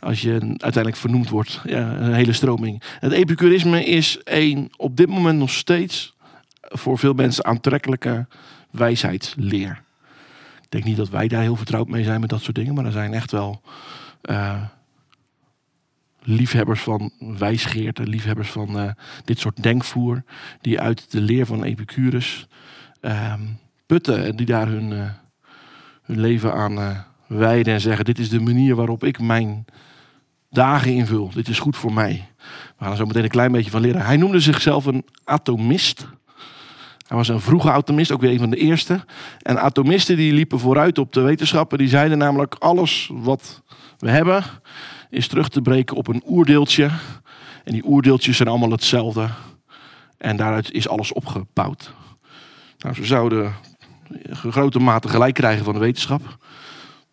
S3: Als je uiteindelijk vernoemd wordt. Ja, een hele stroming. Het epicurisme is een op dit moment nog steeds voor veel mensen aantrekkelijke wijsheidsleer. Denk niet dat wij daar heel vertrouwd mee zijn met dat soort dingen. Maar er zijn echt wel liefhebbers van wijsgeerten, liefhebbers van eh, dit soort denkvoer, die uit de leer van Epicurus ehm, putten en die daar hun, eh, hun leven aan wijden en zeggen: Dit is de manier waarop ik mijn dagen invul. Dit is goed voor mij. We gaan er zo meteen een klein beetje van leren. Hij noemde zichzelf een atomist. Hij was een vroege atomist, ook weer een van de eerste. En atomisten die liepen vooruit op de wetenschappen. Die zeiden namelijk alles wat we hebben is terug te breken op een oerdeeltje. En die oerdeeltjes zijn allemaal hetzelfde. En daaruit is alles opgebouwd. Nou, ze zouden grote mate gelijk krijgen van de wetenschap.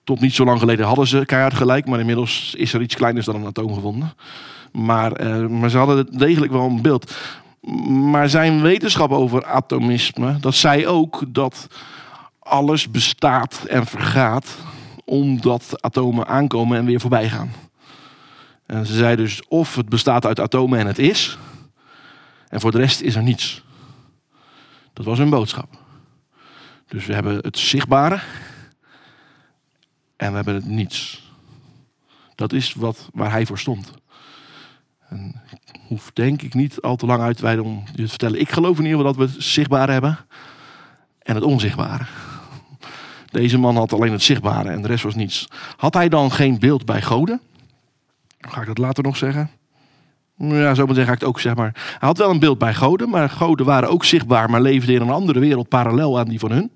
S3: Tot niet zo lang geleden hadden ze keihard gelijk, maar inmiddels is er iets kleiners dan een atoom gevonden. Maar, eh, maar ze hadden degelijk wel een beeld. Maar zijn wetenschap over atomisme, dat zei ook dat alles bestaat en vergaat omdat atomen aankomen en weer voorbij gaan. En ze zei dus of het bestaat uit atomen en het is, en voor de rest is er niets. Dat was hun boodschap. Dus we hebben het zichtbare en we hebben het niets. Dat is wat, waar hij voor stond. En ik hoef denk ik niet al te lang uit te wijden om je te vertellen. Ik geloof in ieder geval dat we het zichtbare hebben en het onzichtbare. Deze man had alleen het zichtbare en de rest was niets. Had hij dan geen beeld bij goden? Ga ik dat later nog zeggen? Ja, zo meteen ga ik het ook zeggen. Maar hij had wel een beeld bij goden, maar goden waren ook zichtbaar, maar leefden in een andere wereld parallel aan die van hun.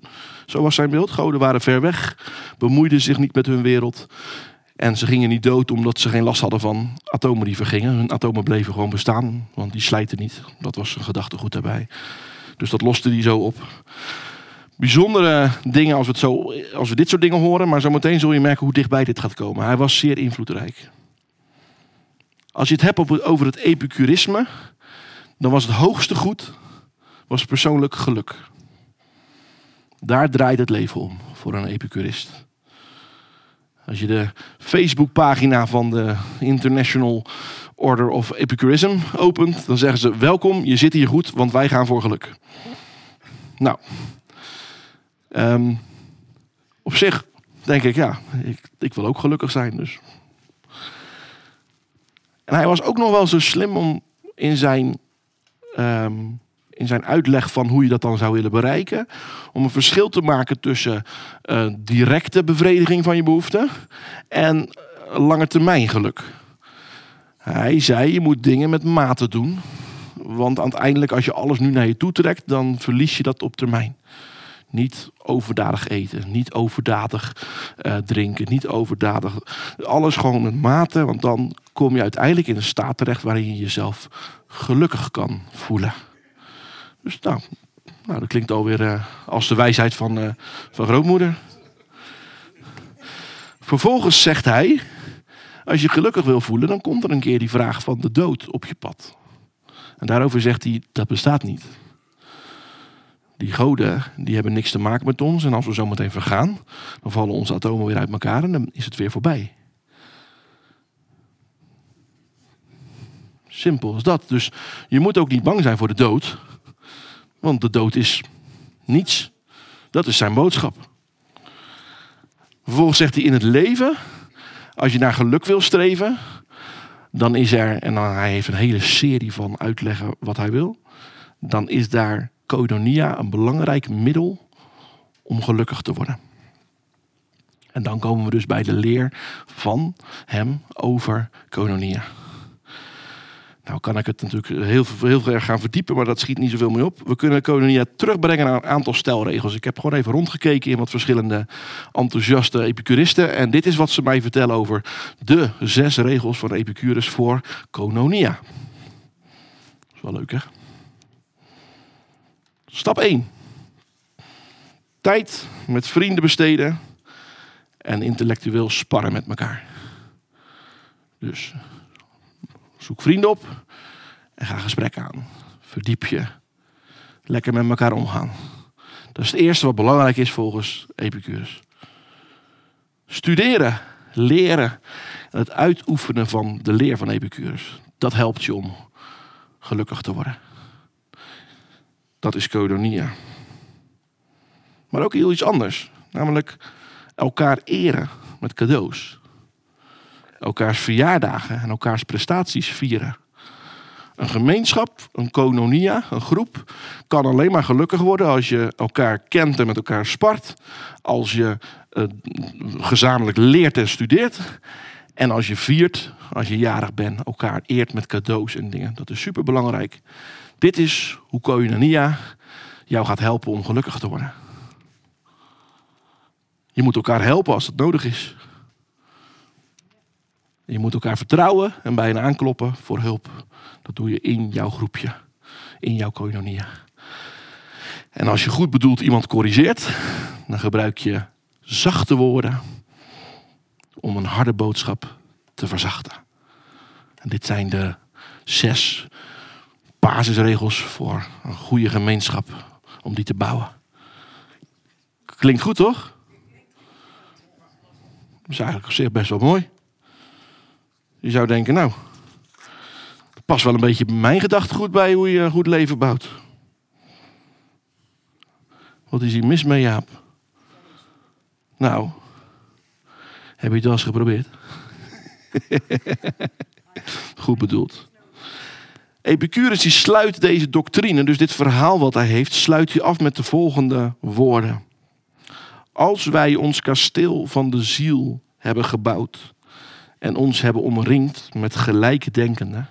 S3: Zo was zijn beeld. Goden waren ver weg, bemoeiden zich niet met hun wereld. En ze gingen niet dood omdat ze geen last hadden van atomen die vergingen. Hun atomen bleven gewoon bestaan, want die slijten niet. Dat was zijn gedachtegoed daarbij. Dus dat loste hij zo op. Bijzondere dingen als we, het zo, als we dit soort dingen horen, maar zometeen zul je merken hoe dichtbij dit gaat komen. Hij was zeer invloedrijk. Als je het hebt over het epicurisme, dan was het hoogste goed was persoonlijk geluk. Daar draait het leven om voor een epicurist. Als je de Facebookpagina van de International Order of Epicurism opent, dan zeggen ze: Welkom, je zit hier goed, want wij gaan voor geluk. Nou, ehm, op zich denk ik, ja, ik, ik wil ook gelukkig zijn. Dus en hij was ook nog wel zo slim om in zijn, ehm, in zijn uitleg van hoe je dat dan zou willen bereiken, om een verschil te maken tussen uh, directe bevrediging van je behoeften en lange termijn geluk. Hij zei, je moet dingen met mate doen. Want uiteindelijk, als je alles nu naar je toe trekt, dan verlies je dat op termijn. Niet overdadig eten, niet overdadig uh, drinken, niet overdadig. Alles gewoon met mate, want dan kom je uiteindelijk in een staat terecht waarin je jezelf gelukkig kan voelen. Dus nou, nou dat klinkt alweer uh, als de wijsheid van, uh, van grootmoeder. Vervolgens zegt hij, als je gelukkig wil voelen, dan komt er een keer die vraag van de dood op je pad. En daarover zegt hij, dat bestaat niet. Die goden die hebben niks te maken met ons. En als we zo meteen vergaan, dan vallen onze atomen weer uit elkaar en dan is het weer voorbij. Simpel als dat. Dus je moet ook niet bang zijn voor de dood. Want de dood is niets. Dat is zijn boodschap. Vervolgens zegt hij in het leven, als je naar geluk wil streven, dan is er, en dan, hij heeft een hele serie van uitleggen wat hij wil, dan is daar koinonia een belangrijk middel om gelukkig te worden. En dan komen we dus bij de leer van hem over koinonia. Nou kan ik het natuurlijk heel, heel erg gaan verdiepen, maar dat schiet niet zoveel mee op. We kunnen Koinonia terugbrengen naar een aantal stelregels. Ik heb gewoon even rondgekeken in wat verschillende enthousiaste epicuristen. En dit is wat ze mij vertellen over de zes regels van Epicurus voor Koinonia. Dat is wel leuk hè? Stap 1. Tijd met vrienden besteden en intellectueel sparren met elkaar. Dus zoek vrienden op en ga gesprek aan. Verdiep je. Lekker met elkaar omgaan. Dat is het eerste wat belangrijk is volgens Epicurus. Studeren, leren en het uitoefenen van de leer van Epicurus. Dat helpt je om gelukkig te worden. Dat is kodonia. Maar ook heel iets anders. Namelijk elkaar eren met cadeaus. Elkaars verjaardagen en elkaars prestaties vieren. Een gemeenschap, een kononia, een groep, kan alleen maar gelukkig worden als je elkaar kent en met elkaar spart. Als je uh, gezamenlijk leert en studeert. En als je viert, als je jarig bent, elkaar eert met cadeaus en dingen. Dat is super belangrijk. Dit is hoe koinonia jou gaat helpen om gelukkig te worden. Je moet elkaar helpen als het nodig is. Je moet elkaar vertrouwen en bijna aankloppen voor hulp. Dat doe je in jouw groepje, in jouw koinonia. En als je goed bedoeld iemand corrigeert, dan gebruik je zachte woorden om een harde boodschap te verzachten. En dit zijn de zes basisregels voor een goede gemeenschap om die te bouwen. Klinkt goed, toch? Dat is eigenlijk op zich best wel mooi. Je zou denken, nou, past wel een beetje mijn gedachtegoed bij hoe je goed leven bouwt. Wat is hier mis mee, Jaap? Nou, heb je het wel eens geprobeerd? Goed bedoeld. Epicurus die sluit deze doctrine, dus dit verhaal wat hij heeft, sluit hij af met de volgende woorden. Als wij ons kasteel van de ziel hebben gebouwd en ons hebben omringd met gelijkdenkenden,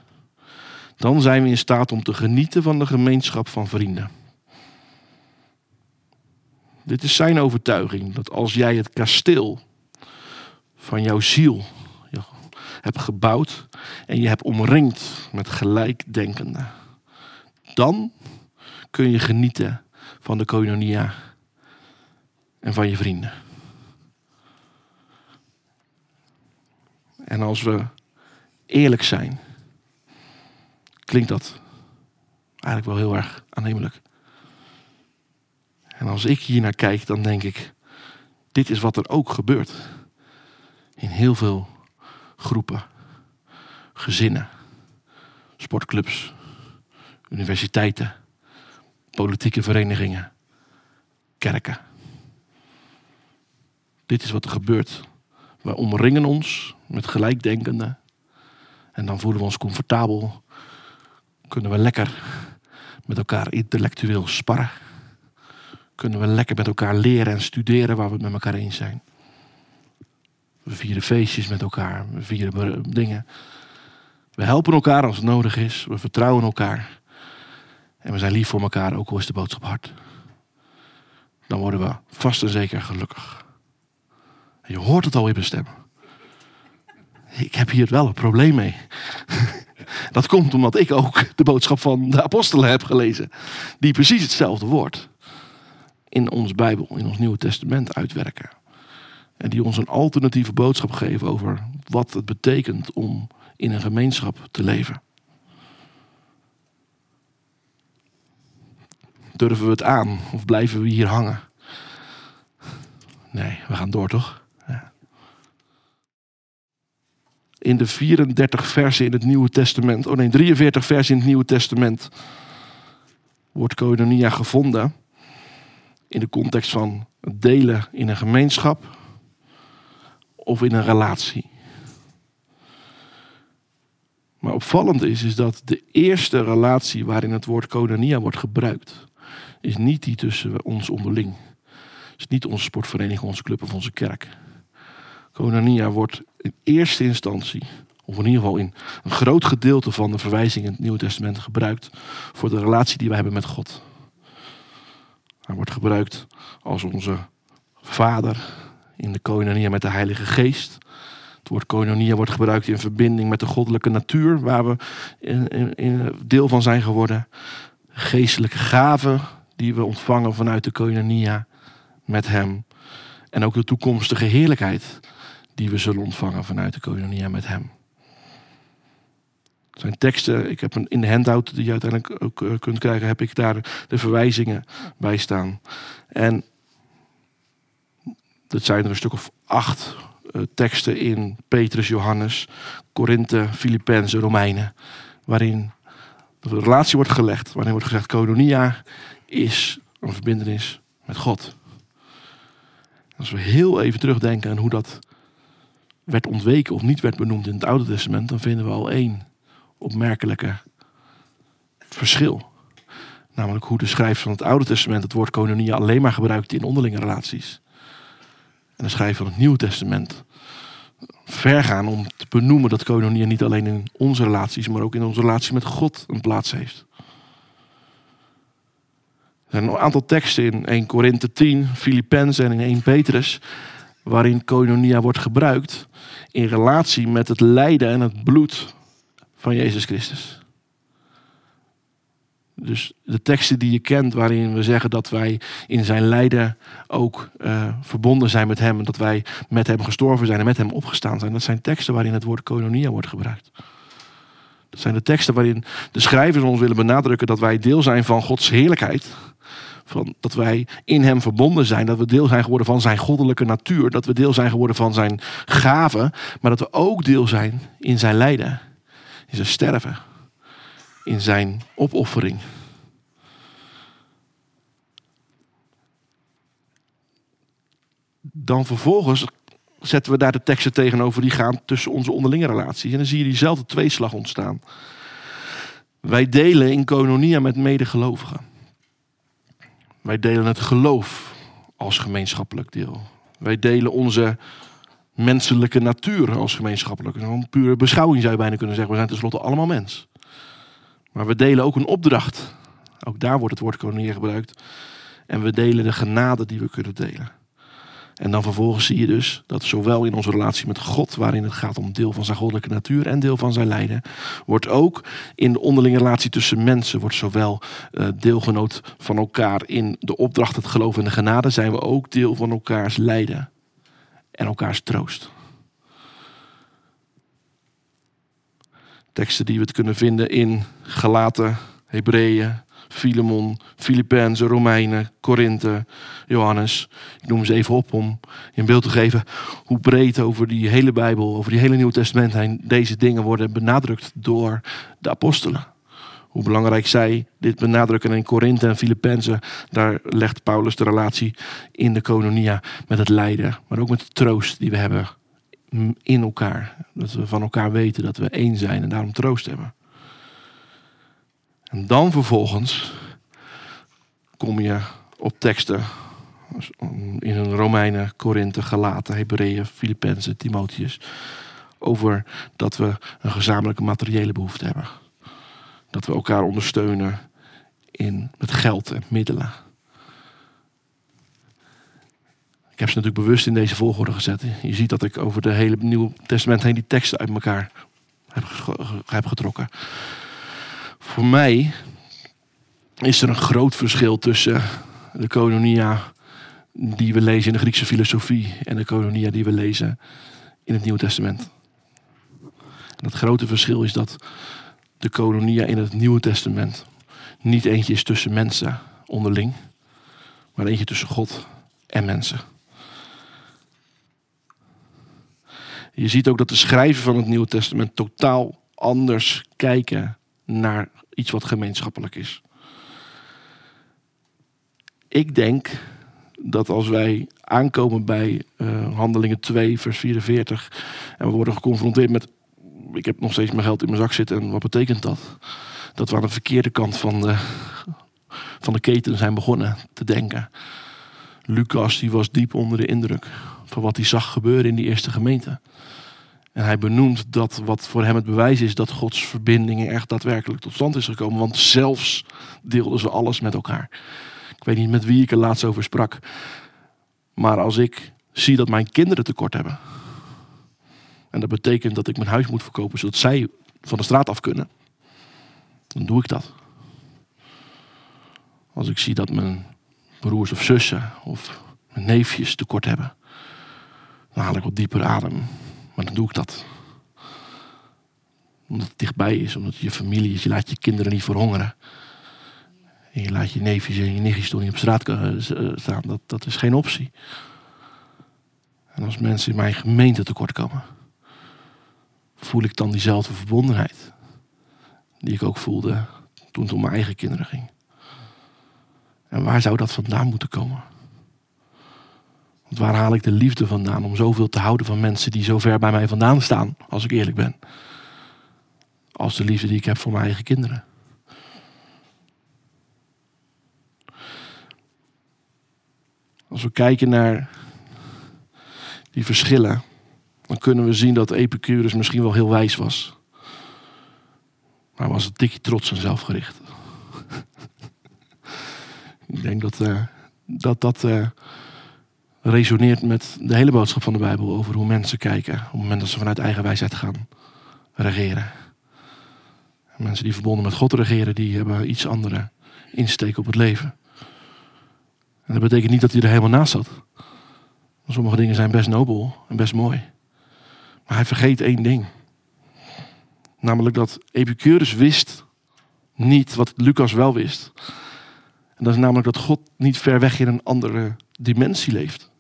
S3: dan zijn we in staat om te genieten van de gemeenschap van vrienden. Dit is zijn overtuiging, dat als jij het kasteel van jouw ziel hebt gebouwd en je hebt omringd met gelijkdenkenden, dan kun je genieten van de koinonia en van je vrienden. En als we eerlijk zijn, klinkt dat eigenlijk wel heel erg aannemelijk. En als ik hier naar kijk, dan denk ik, dit is wat er ook gebeurt. In heel veel groepen, gezinnen, sportclubs, universiteiten, politieke verenigingen, kerken. Dit is wat er gebeurt. Wij omringen ons met gelijkdenkenden. En dan voelen we ons comfortabel. Kunnen we lekker met elkaar intellectueel sparren. Kunnen we lekker met elkaar leren en studeren waar we het met elkaar eens zijn. We vieren feestjes met elkaar. We vieren dingen. We helpen elkaar als het nodig is. We vertrouwen elkaar. En we zijn lief voor elkaar, ook al is de boodschap hard. Dan worden we vast en zeker gelukkig. Je hoort het al in mijn stem. Ik heb hier wel een probleem mee. Dat komt omdat ik ook de boodschap van de apostelen heb gelezen. Die precies hetzelfde woord in ons Bijbel, in ons Nieuwe Testament uitwerken. En die ons een alternatieve boodschap geven over wat het betekent om in een gemeenschap te leven. Durven we het aan of blijven we hier hangen? Nee, we gaan door toch? Ja. In de 34 versen in het Nieuwe Testament, oh nee, 43 versen in het Nieuwe Testament, wordt koinonia gevonden in de context van het delen in een gemeenschap of in een relatie. Maar opvallend is, is dat de eerste relatie waarin het woord koinonia wordt gebruikt, is niet die tussen ons onderling. Het is niet onze sportvereniging, onze club of onze kerk. Koinonia wordt in eerste instantie, of in ieder geval in een groot gedeelte van de verwijzingen in het Nieuwe Testament gebruikt voor de relatie die wij hebben met God. Hij wordt gebruikt als onze vader in de koinonia met de Heilige Geest. Het woord koinonia wordt gebruikt in verbinding met de goddelijke natuur, waar we in, in deel van zijn geworden. Geestelijke gaven die we ontvangen vanuit de koinonia met Hem. En ook de toekomstige heerlijkheid die we zullen ontvangen vanuit de koinonia met Hem. Het zijn teksten, ik heb een, in de handout die je uiteindelijk ook uh, kunt krijgen, heb ik daar de verwijzingen bij staan. En dat zijn er een stuk of acht uh, teksten in Petrus, Johannes, Korinthe, Filippenzen, Romeinen, waarin de relatie wordt gelegd, waarin wordt gezegd, Koinonia is een verbindenis met God. Als we heel even terugdenken aan hoe dat werd ontweken of niet werd benoemd in het Oude Testament, dan vinden we al één opmerkelijke verschil. Namelijk hoe de schrijver van het Oude Testament het woord koinonia alleen maar gebruikt in onderlinge relaties. En de schrijver van het Nieuwe Testament ver gaan om te benoemen dat koinonia niet alleen in onze relaties, maar ook in onze relatie met God een plaats heeft. Er zijn een aantal teksten in 1 Korinthe 10, Filippenzen en in 1 Petrus, waarin koinonia wordt gebruikt in relatie met het lijden en het bloed van Jezus Christus. Dus de teksten die je kent, waarin we zeggen dat wij in zijn lijden ook uh, verbonden zijn met hem. En dat wij met hem gestorven zijn en met hem opgestaan zijn. Dat zijn teksten waarin het woord koinonia wordt gebruikt. Dat zijn de teksten waarin de schrijvers ons willen benadrukken dat wij deel zijn van Gods heerlijkheid. Van dat wij in hem verbonden zijn. Dat we deel zijn geworden van zijn goddelijke natuur. Dat we deel zijn geworden van zijn gaven. Maar dat we ook deel zijn in zijn lijden. In zijn sterven in zijn opoffering. Dan vervolgens zetten we daar de teksten tegenover die gaan tussen onze onderlinge relaties. En dan zie je diezelfde tweeslag ontstaan. Wij delen in kononia met medegelovigen. Wij delen het geloof als gemeenschappelijk deel. Wij delen onze menselijke natuur als gemeenschappelijk. Een pure beschouwing zou je bijna kunnen zeggen. We zijn tenslotte allemaal mens. Maar we delen ook een opdracht. Ook daar wordt het woord koning gebruikt. En we delen de genade die we kunnen delen. En dan vervolgens zie je dus dat zowel in onze relatie met God, waarin het gaat om deel van zijn goddelijke natuur en deel van zijn lijden, wordt ook in de onderlinge relatie tussen mensen, wordt zowel uh, deelgenoot van elkaar in de opdracht, het geloof en de genade, zijn we ook deel van elkaars lijden en elkaars troost. Teksten die we het kunnen vinden in Galaten, Hebreeën, Filemon, Filippenzen, Romeinen, Korinthe, Johannes. Ik noem ze even op om je een beeld te geven hoe breed over die hele Bijbel, over die hele Nieuwe Testament heen deze dingen worden benadrukt door de apostelen. Hoe belangrijk zij dit benadrukken in Korinthe en Filippenzen, daar legt Paulus de relatie in de kononia met het lijden, maar ook met de troost die we hebben in elkaar. Dat we van elkaar weten dat we één zijn en daarom troost hebben. En dan vervolgens kom je op teksten in een Romeinen, Korinthe, Galaten, Hebreeën, Filippenzen, Timotheus. Over dat we een gezamenlijke materiële behoefte hebben. Dat we elkaar ondersteunen in, met geld en middelen. Ik heb ze natuurlijk bewust in deze volgorde gezet. Je ziet dat ik over de hele Nieuwe Testament heen die teksten uit elkaar heb, getrokken. Voor mij is er een groot verschil tussen de kononia die we lezen in de Griekse filosofie en de kononia die we lezen in het Nieuwe Testament. En dat grote verschil is dat de kononia in het Nieuwe Testament niet eentje is tussen mensen onderling, maar eentje tussen God en mensen. Je ziet ook dat de schrijver van het Nieuwe Testament totaal anders kijken naar iets wat gemeenschappelijk is. Ik denk dat als wij aankomen bij uh, Handelingen 2, vers 44, en we worden geconfronteerd met: ik heb nog steeds mijn geld in mijn zak zitten en wat betekent dat? Dat we aan de verkeerde kant van de, van de keten zijn begonnen te denken. Lucas die was diep onder de indruk van wat hij zag gebeuren in die eerste gemeente. En hij benoemt dat wat voor hem het bewijs is dat Gods verbinding echt daadwerkelijk tot stand is gekomen. Want zelfs deelden ze alles met elkaar. Ik weet niet met wie ik er laatst over sprak. Maar als ik zie dat mijn kinderen tekort hebben. En dat betekent dat ik mijn huis moet verkopen zodat zij van de straat af kunnen. Dan doe ik dat. Als ik zie dat mijn broers of zussen of mijn neefjes tekort hebben. Dan haal ik wat dieper adem maar dan doe ik dat. Omdat het dichtbij is, omdat het je familie is. Je laat je kinderen niet verhongeren. En je laat je neefjes en je nichtjes toch niet op straat eh, staan. Dat, dat is geen optie. En als mensen in mijn gemeente tekort komen, voel ik dan diezelfde verbondenheid. Die ik ook voelde toen het om mijn eigen kinderen ging. En waar zou dat vandaan moeten komen? Want waar haal ik de liefde vandaan om zoveel te houden van mensen die zo ver bij mij vandaan staan, als ik eerlijk ben? Als de liefde die ik heb voor mijn eigen kinderen. Als we kijken naar die verschillen, dan kunnen we zien dat Epicurus misschien wel heel wijs was. Maar was een tikje trots en zelfgericht. Ik denk dat uh, dat, dat uh, resoneert met de hele boodschap van de Bijbel over hoe mensen kijken op het moment dat ze vanuit eigen wijsheid gaan regeren. En mensen die verbonden met God regeren, die hebben iets andere insteek op het leven. En dat betekent niet dat hij er helemaal naast zat. Sommige dingen zijn best nobel en best mooi. Maar hij vergeet één ding. Namelijk dat Epicurus wist niet wat Lucas wel wist. En dat is namelijk dat God niet ver weg in een andere dimensie leeft.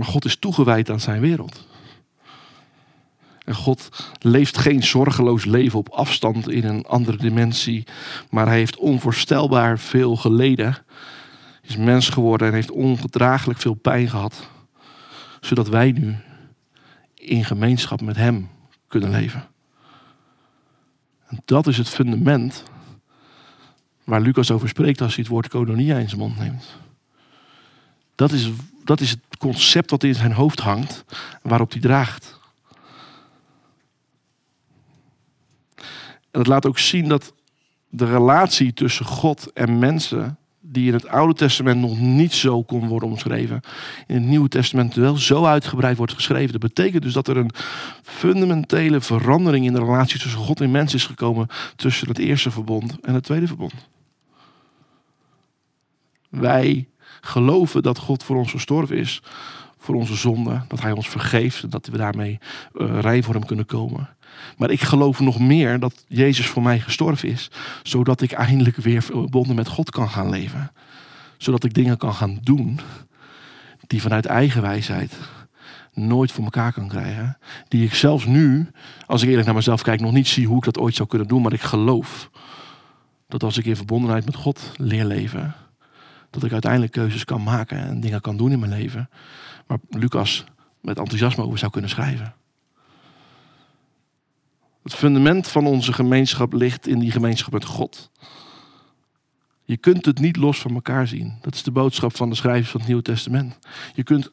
S3: Maar God is toegewijd aan zijn wereld. En God leeft geen zorgeloos leven op afstand in een andere dimensie. Maar hij heeft onvoorstelbaar veel geleden. Is mens geworden en heeft ongedraaglijk veel pijn gehad. Zodat wij nu in gemeenschap met hem kunnen leven. En dat is het fundament waar Lucas over spreekt als hij het woord kononia in zijn mond neemt. Dat is, dat is het concept wat in zijn hoofd hangt, waarop hij draagt. En het laat ook zien dat de relatie tussen God en mensen, die in het Oude Testament nog niet zo kon worden omschreven, in het Nieuwe Testament wel zo uitgebreid wordt geschreven. Dat betekent dus dat er een fundamentele verandering in de relatie tussen God en mens is gekomen tussen het eerste verbond en het tweede verbond. Wij geloven dat God voor ons gestorven is, voor onze zonde, dat Hij ons vergeeft en dat we daarmee uh, rein voor Hem kunnen komen. Maar ik geloof nog meer dat Jezus voor mij gestorven is, zodat ik eindelijk weer verbonden met God kan gaan leven. Zodat ik dingen kan gaan doen die vanuit eigen wijsheid nooit voor elkaar kan krijgen. Die ik zelfs nu, als ik eerlijk naar mezelf kijk, nog niet zie hoe ik dat ooit zou kunnen doen. Maar ik geloof dat als ik in verbondenheid met God leer leven, dat ik uiteindelijk keuzes kan maken en dingen kan doen in mijn leven. Waar Lucas met enthousiasme over zou kunnen schrijven. Het fundament van onze gemeenschap ligt in die gemeenschap met God. Je kunt het niet los van elkaar zien. Dat is de boodschap van de schrijvers van het Nieuwe Testament. Je kunt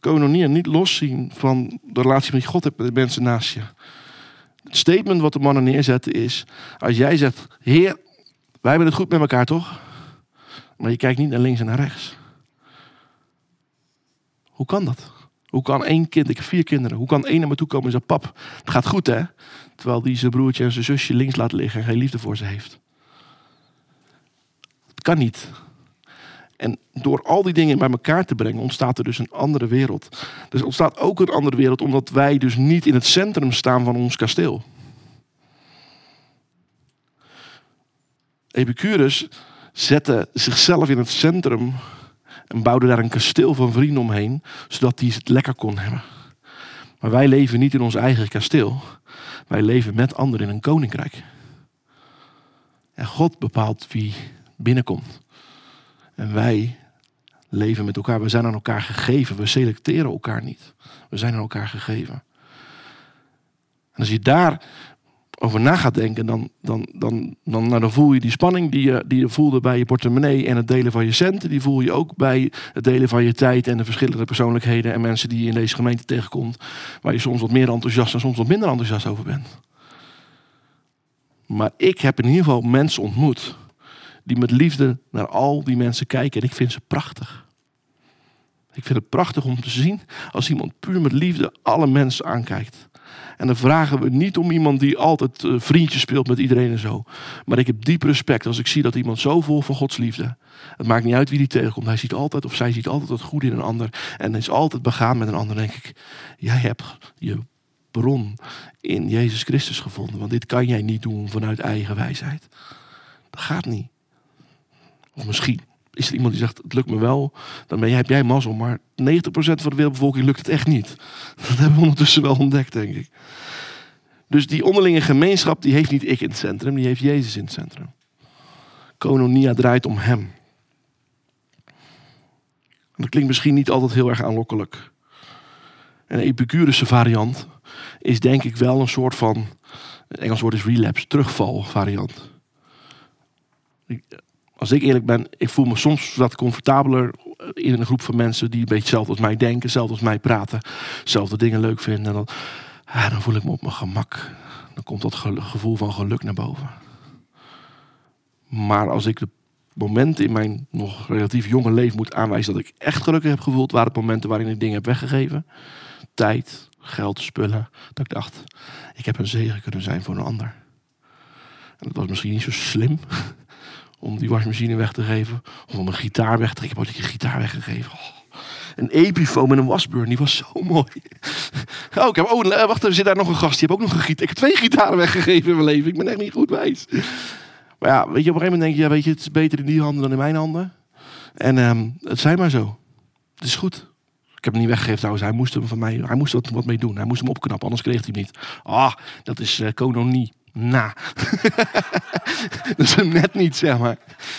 S3: kononie niet loszien van de relatie met God hebt met de mensen naast je. Het statement wat de mannen neerzetten is: als jij zegt, Heer, wij hebben het goed met elkaar toch? Maar je kijkt niet naar links en naar rechts. Hoe kan dat? Hoe kan één kind, ik heb vier kinderen, hoe kan één naar me toe komen en zeggen: Pap, het gaat goed hè? Terwijl die zijn broertje en zijn zusje links laat liggen en geen liefde voor ze heeft. Het kan niet. En door al die dingen bij elkaar te brengen, ontstaat er dus een andere wereld. Dus ontstaat ook een andere wereld, omdat wij dus niet in het centrum staan van ons kasteel. Epicurus zette zichzelf in het centrum en bouwde daar een kasteel van vrienden omheen, zodat hij het lekker kon hebben. Maar wij leven niet in ons eigen kasteel. Wij leven met anderen in een koninkrijk. En God bepaalt wie binnenkomt. En wij leven met elkaar. We zijn aan elkaar gegeven. We selecteren elkaar niet. We zijn aan elkaar gegeven. En als je daar over na gaat denken, dan, dan, dan, dan, nou, dan voel je die spanning die je, die je voelde bij je portemonnee en het delen van je centen. Die voel je ook bij het delen van je tijd en de verschillende persoonlijkheden en mensen die je in deze gemeente tegenkomt. Waar je soms wat meer enthousiast en soms wat minder enthousiast over bent. Maar ik heb in ieder geval mensen ontmoet die met liefde naar al die mensen kijken en ik vind ze prachtig. Ik vind het prachtig om te zien als iemand puur met liefde alle mensen aankijkt. En dan vragen we niet om iemand die altijd uh, vriendjes speelt met iedereen en zo. Maar ik heb diep respect als ik zie dat iemand zo vol van Gods liefde. Het maakt niet uit wie die tegenkomt. Hij ziet altijd of zij ziet altijd het goede in een ander. En is altijd begaan met een ander. denk ik, jij hebt je bron in Jezus Christus gevonden. Want dit kan jij niet doen vanuit eigen wijsheid. Dat gaat niet. Of misschien is er iemand die zegt, het lukt me wel, dan ben jij, heb jij mazzel. Maar 90% van de wereldbevolking lukt het echt niet. Dat hebben we ondertussen wel ontdekt, denk ik. Dus die onderlinge gemeenschap, die heeft niet ik in het centrum, die heeft Jezus in het centrum. Kononia draait om hem. Dat klinkt misschien niet altijd heel erg aanlokkelijk. Een Epicurische variant is denk ik wel een soort van, het Engels woord is relapse, terugval variant. Als ik eerlijk ben, ik voel me soms wat comfortabeler in een groep van mensen die een beetje hetzelfde als mij denken, hetzelfde als mij praten, dezelfde dingen leuk vinden. En dan, ah, dan voel ik me op mijn gemak. Dan komt dat gevoel van geluk naar boven. Maar als ik de momenten in mijn nog relatief jonge leven moet aanwijzen dat ik echt gelukkig heb gevoeld, waren het momenten waarin ik dingen heb weggegeven. Tijd, geld, spullen. Dat ik dacht, ik heb een zegen kunnen zijn voor een ander. En dat was misschien niet zo slim om die wasmachine weg te geven. Of om een gitaar weg te geven. Ik heb een gitaar weggegeven. Oh. Een Epiphone met een wasburn, die was zo mooi. Oh, ik heb, oh, eh, wacht, er zit daar nog een gast. Die heb ook nog een gitaar. Ik heb twee gitaren weggegeven in mijn leven. Ik ben echt niet goed wijs. Maar ja, weet je, op een gegeven moment denk je, ja, weet je, het is beter in die handen dan in mijn handen. En um, het zijn maar zo. Het is goed. Ik heb hem niet weggegeven trouwens. Hij moest hem van mij, hij moest wat, wat mee doen. Hij moest hem opknappen, anders kreeg hij niet. Ah, dat is uh. Na. dat is hem net niet, zeg maar.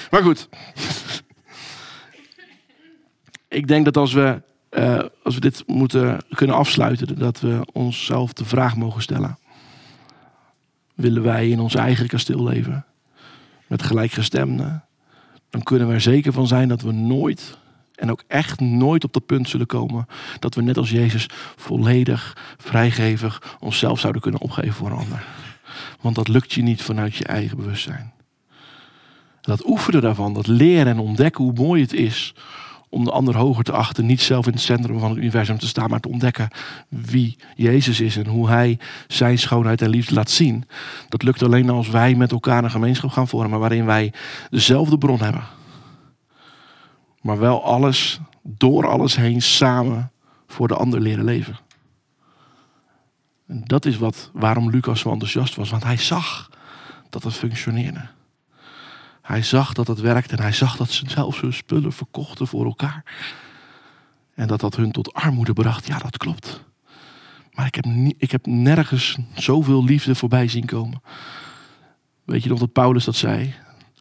S3: Maar goed. Ik denk dat als we, uh, als we dit moeten kunnen afsluiten, dat we onszelf de vraag mogen stellen. Willen wij in ons eigen kasteel leven? Met gelijkgestemden? Dan kunnen we er zeker van zijn dat we nooit en ook echt nooit op dat punt zullen komen dat we net als Jezus volledig, vrijgevig onszelf zouden kunnen opgeven voor een ander. Want dat lukt je niet vanuit je eigen bewustzijn. Dat oefenen daarvan, dat leren en ontdekken hoe mooi het is om de ander hoger te achten, niet zelf in het centrum van het universum te staan, maar te ontdekken wie Jezus is en hoe Hij zijn schoonheid en liefde laat zien. Dat lukt alleen als wij met elkaar een gemeenschap gaan vormen waarin wij dezelfde bron hebben. Maar wel alles, door alles heen, samen voor de ander leren leven. En dat is wat, waarom Lucas zo enthousiast was, want hij zag dat het functioneerde. Hij zag dat het werkte en hij zag dat ze zelfs hun spullen verkochten voor elkaar. En dat dat hun tot armoede bracht. Ja, dat klopt. Maar ik heb, ik heb nergens zoveel liefde voorbij zien komen. Weet je nog dat Paulus dat zei?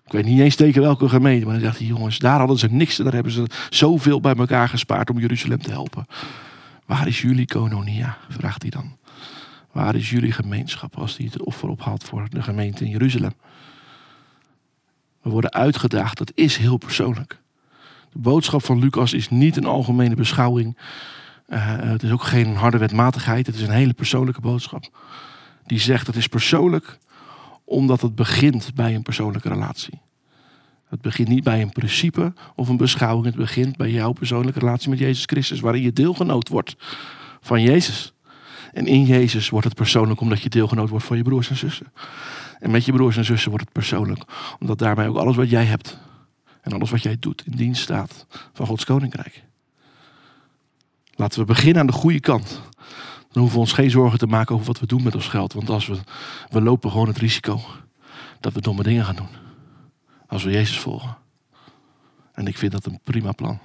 S3: Ik weet niet eens tegen welke gemeente, maar hij zegt: jongens, daar hadden ze niks en daar hebben ze zoveel bij elkaar gespaard om Jeruzalem te helpen. Waar is jullie kononia? vraagt hij dan. Waar is jullie gemeenschap als hij het offer ophaalt voor de gemeente in Jeruzalem? We worden uitgedaagd, dat is heel persoonlijk. De boodschap van Lucas is niet een algemene beschouwing. Uh, het is ook geen harde wetmatigheid, het is een hele persoonlijke boodschap. Die zegt het is persoonlijk omdat het begint bij een persoonlijke relatie. Het begint niet bij een principe of een beschouwing. Het begint bij jouw persoonlijke relatie met Jezus Christus, waarin je deelgenoot wordt van Jezus. En in Jezus wordt het persoonlijk omdat je deelgenoot wordt van je broers en zussen. En met je broers en zussen wordt het persoonlijk. Omdat daarbij ook alles wat jij hebt en alles wat jij doet in dienst staat van Gods koninkrijk. Laten we beginnen aan de goede kant. Dan hoeven we ons geen zorgen te maken over wat we doen met ons geld. Want als we, we lopen gewoon het risico dat we domme dingen gaan doen. Als we Jezus volgen. En ik vind dat een prima plan.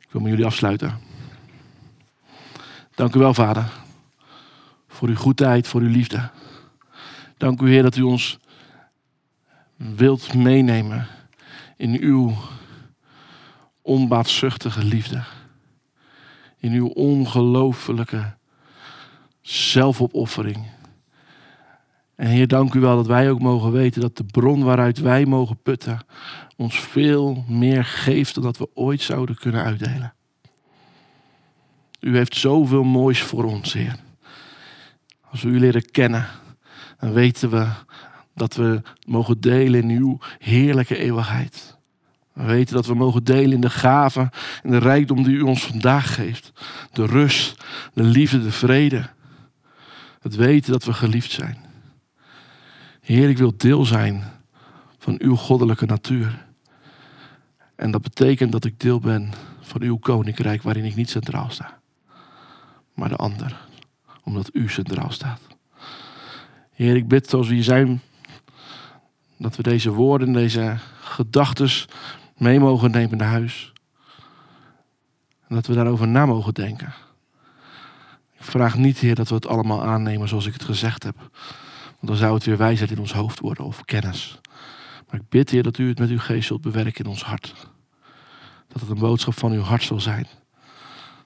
S3: Ik wil met jullie afsluiten. Dank u wel, Vader, voor uw goedheid, voor uw liefde. Dank u, Heer, dat u ons wilt meenemen in uw onbaatzuchtige liefde. In uw ongelooflijke zelfopoffering. En Heer, dank u wel dat wij ook mogen weten dat de bron waaruit wij mogen putten ons veel meer geeft dan dat we ooit zouden kunnen uitdelen. U heeft zoveel moois voor ons, Heer. Als we u leren kennen, dan weten we dat we mogen delen in uw heerlijke eeuwigheid. We weten dat we mogen delen in de gaven en de rijkdom die u ons vandaag geeft. De rust, de liefde, de vrede. Het weten dat we geliefd zijn. Heer, ik wil deel zijn van uw goddelijke natuur. En dat betekent dat ik deel ben van uw koninkrijk waarin ik niet centraal sta maar de ander. Omdat u centraal staat. Heer, ik bid zoals we hier zijn, dat we deze woorden, deze gedachten mee mogen nemen naar huis. En dat we daarover na mogen denken. Ik vraag niet, Heer, dat we het allemaal aannemen zoals ik het gezegd heb. Want dan zou het weer wijsheid in ons hoofd worden of kennis. Maar ik bid, Heer, dat u het met uw geest zult bewerken in ons hart. Dat het een boodschap van uw hart zal zijn.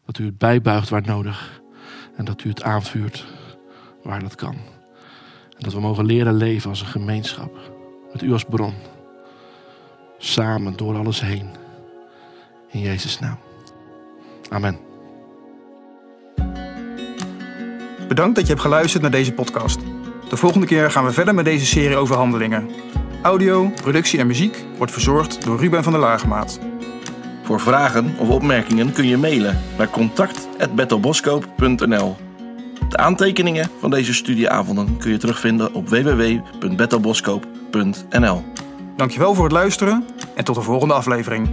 S3: Dat u het bijbuigt waar nodig. En dat u het aanvuurt waar dat kan. En dat we mogen leren leven als een gemeenschap. Met u als bron. Samen door alles heen. In Jezus' naam. Amen.
S2: Bedankt dat je hebt geluisterd naar deze podcast. De volgende keer gaan we verder met deze serie over handelingen. Audio, productie en muziek wordt verzorgd door Ruben van der Laagmaat.
S1: Voor vragen of opmerkingen kun je mailen naar contact.bettelboskoop.nl. De aantekeningen van deze studieavonden kun je terugvinden op www.bettelboskoop.nl.
S2: Dankjewel voor het luisteren en tot de volgende aflevering.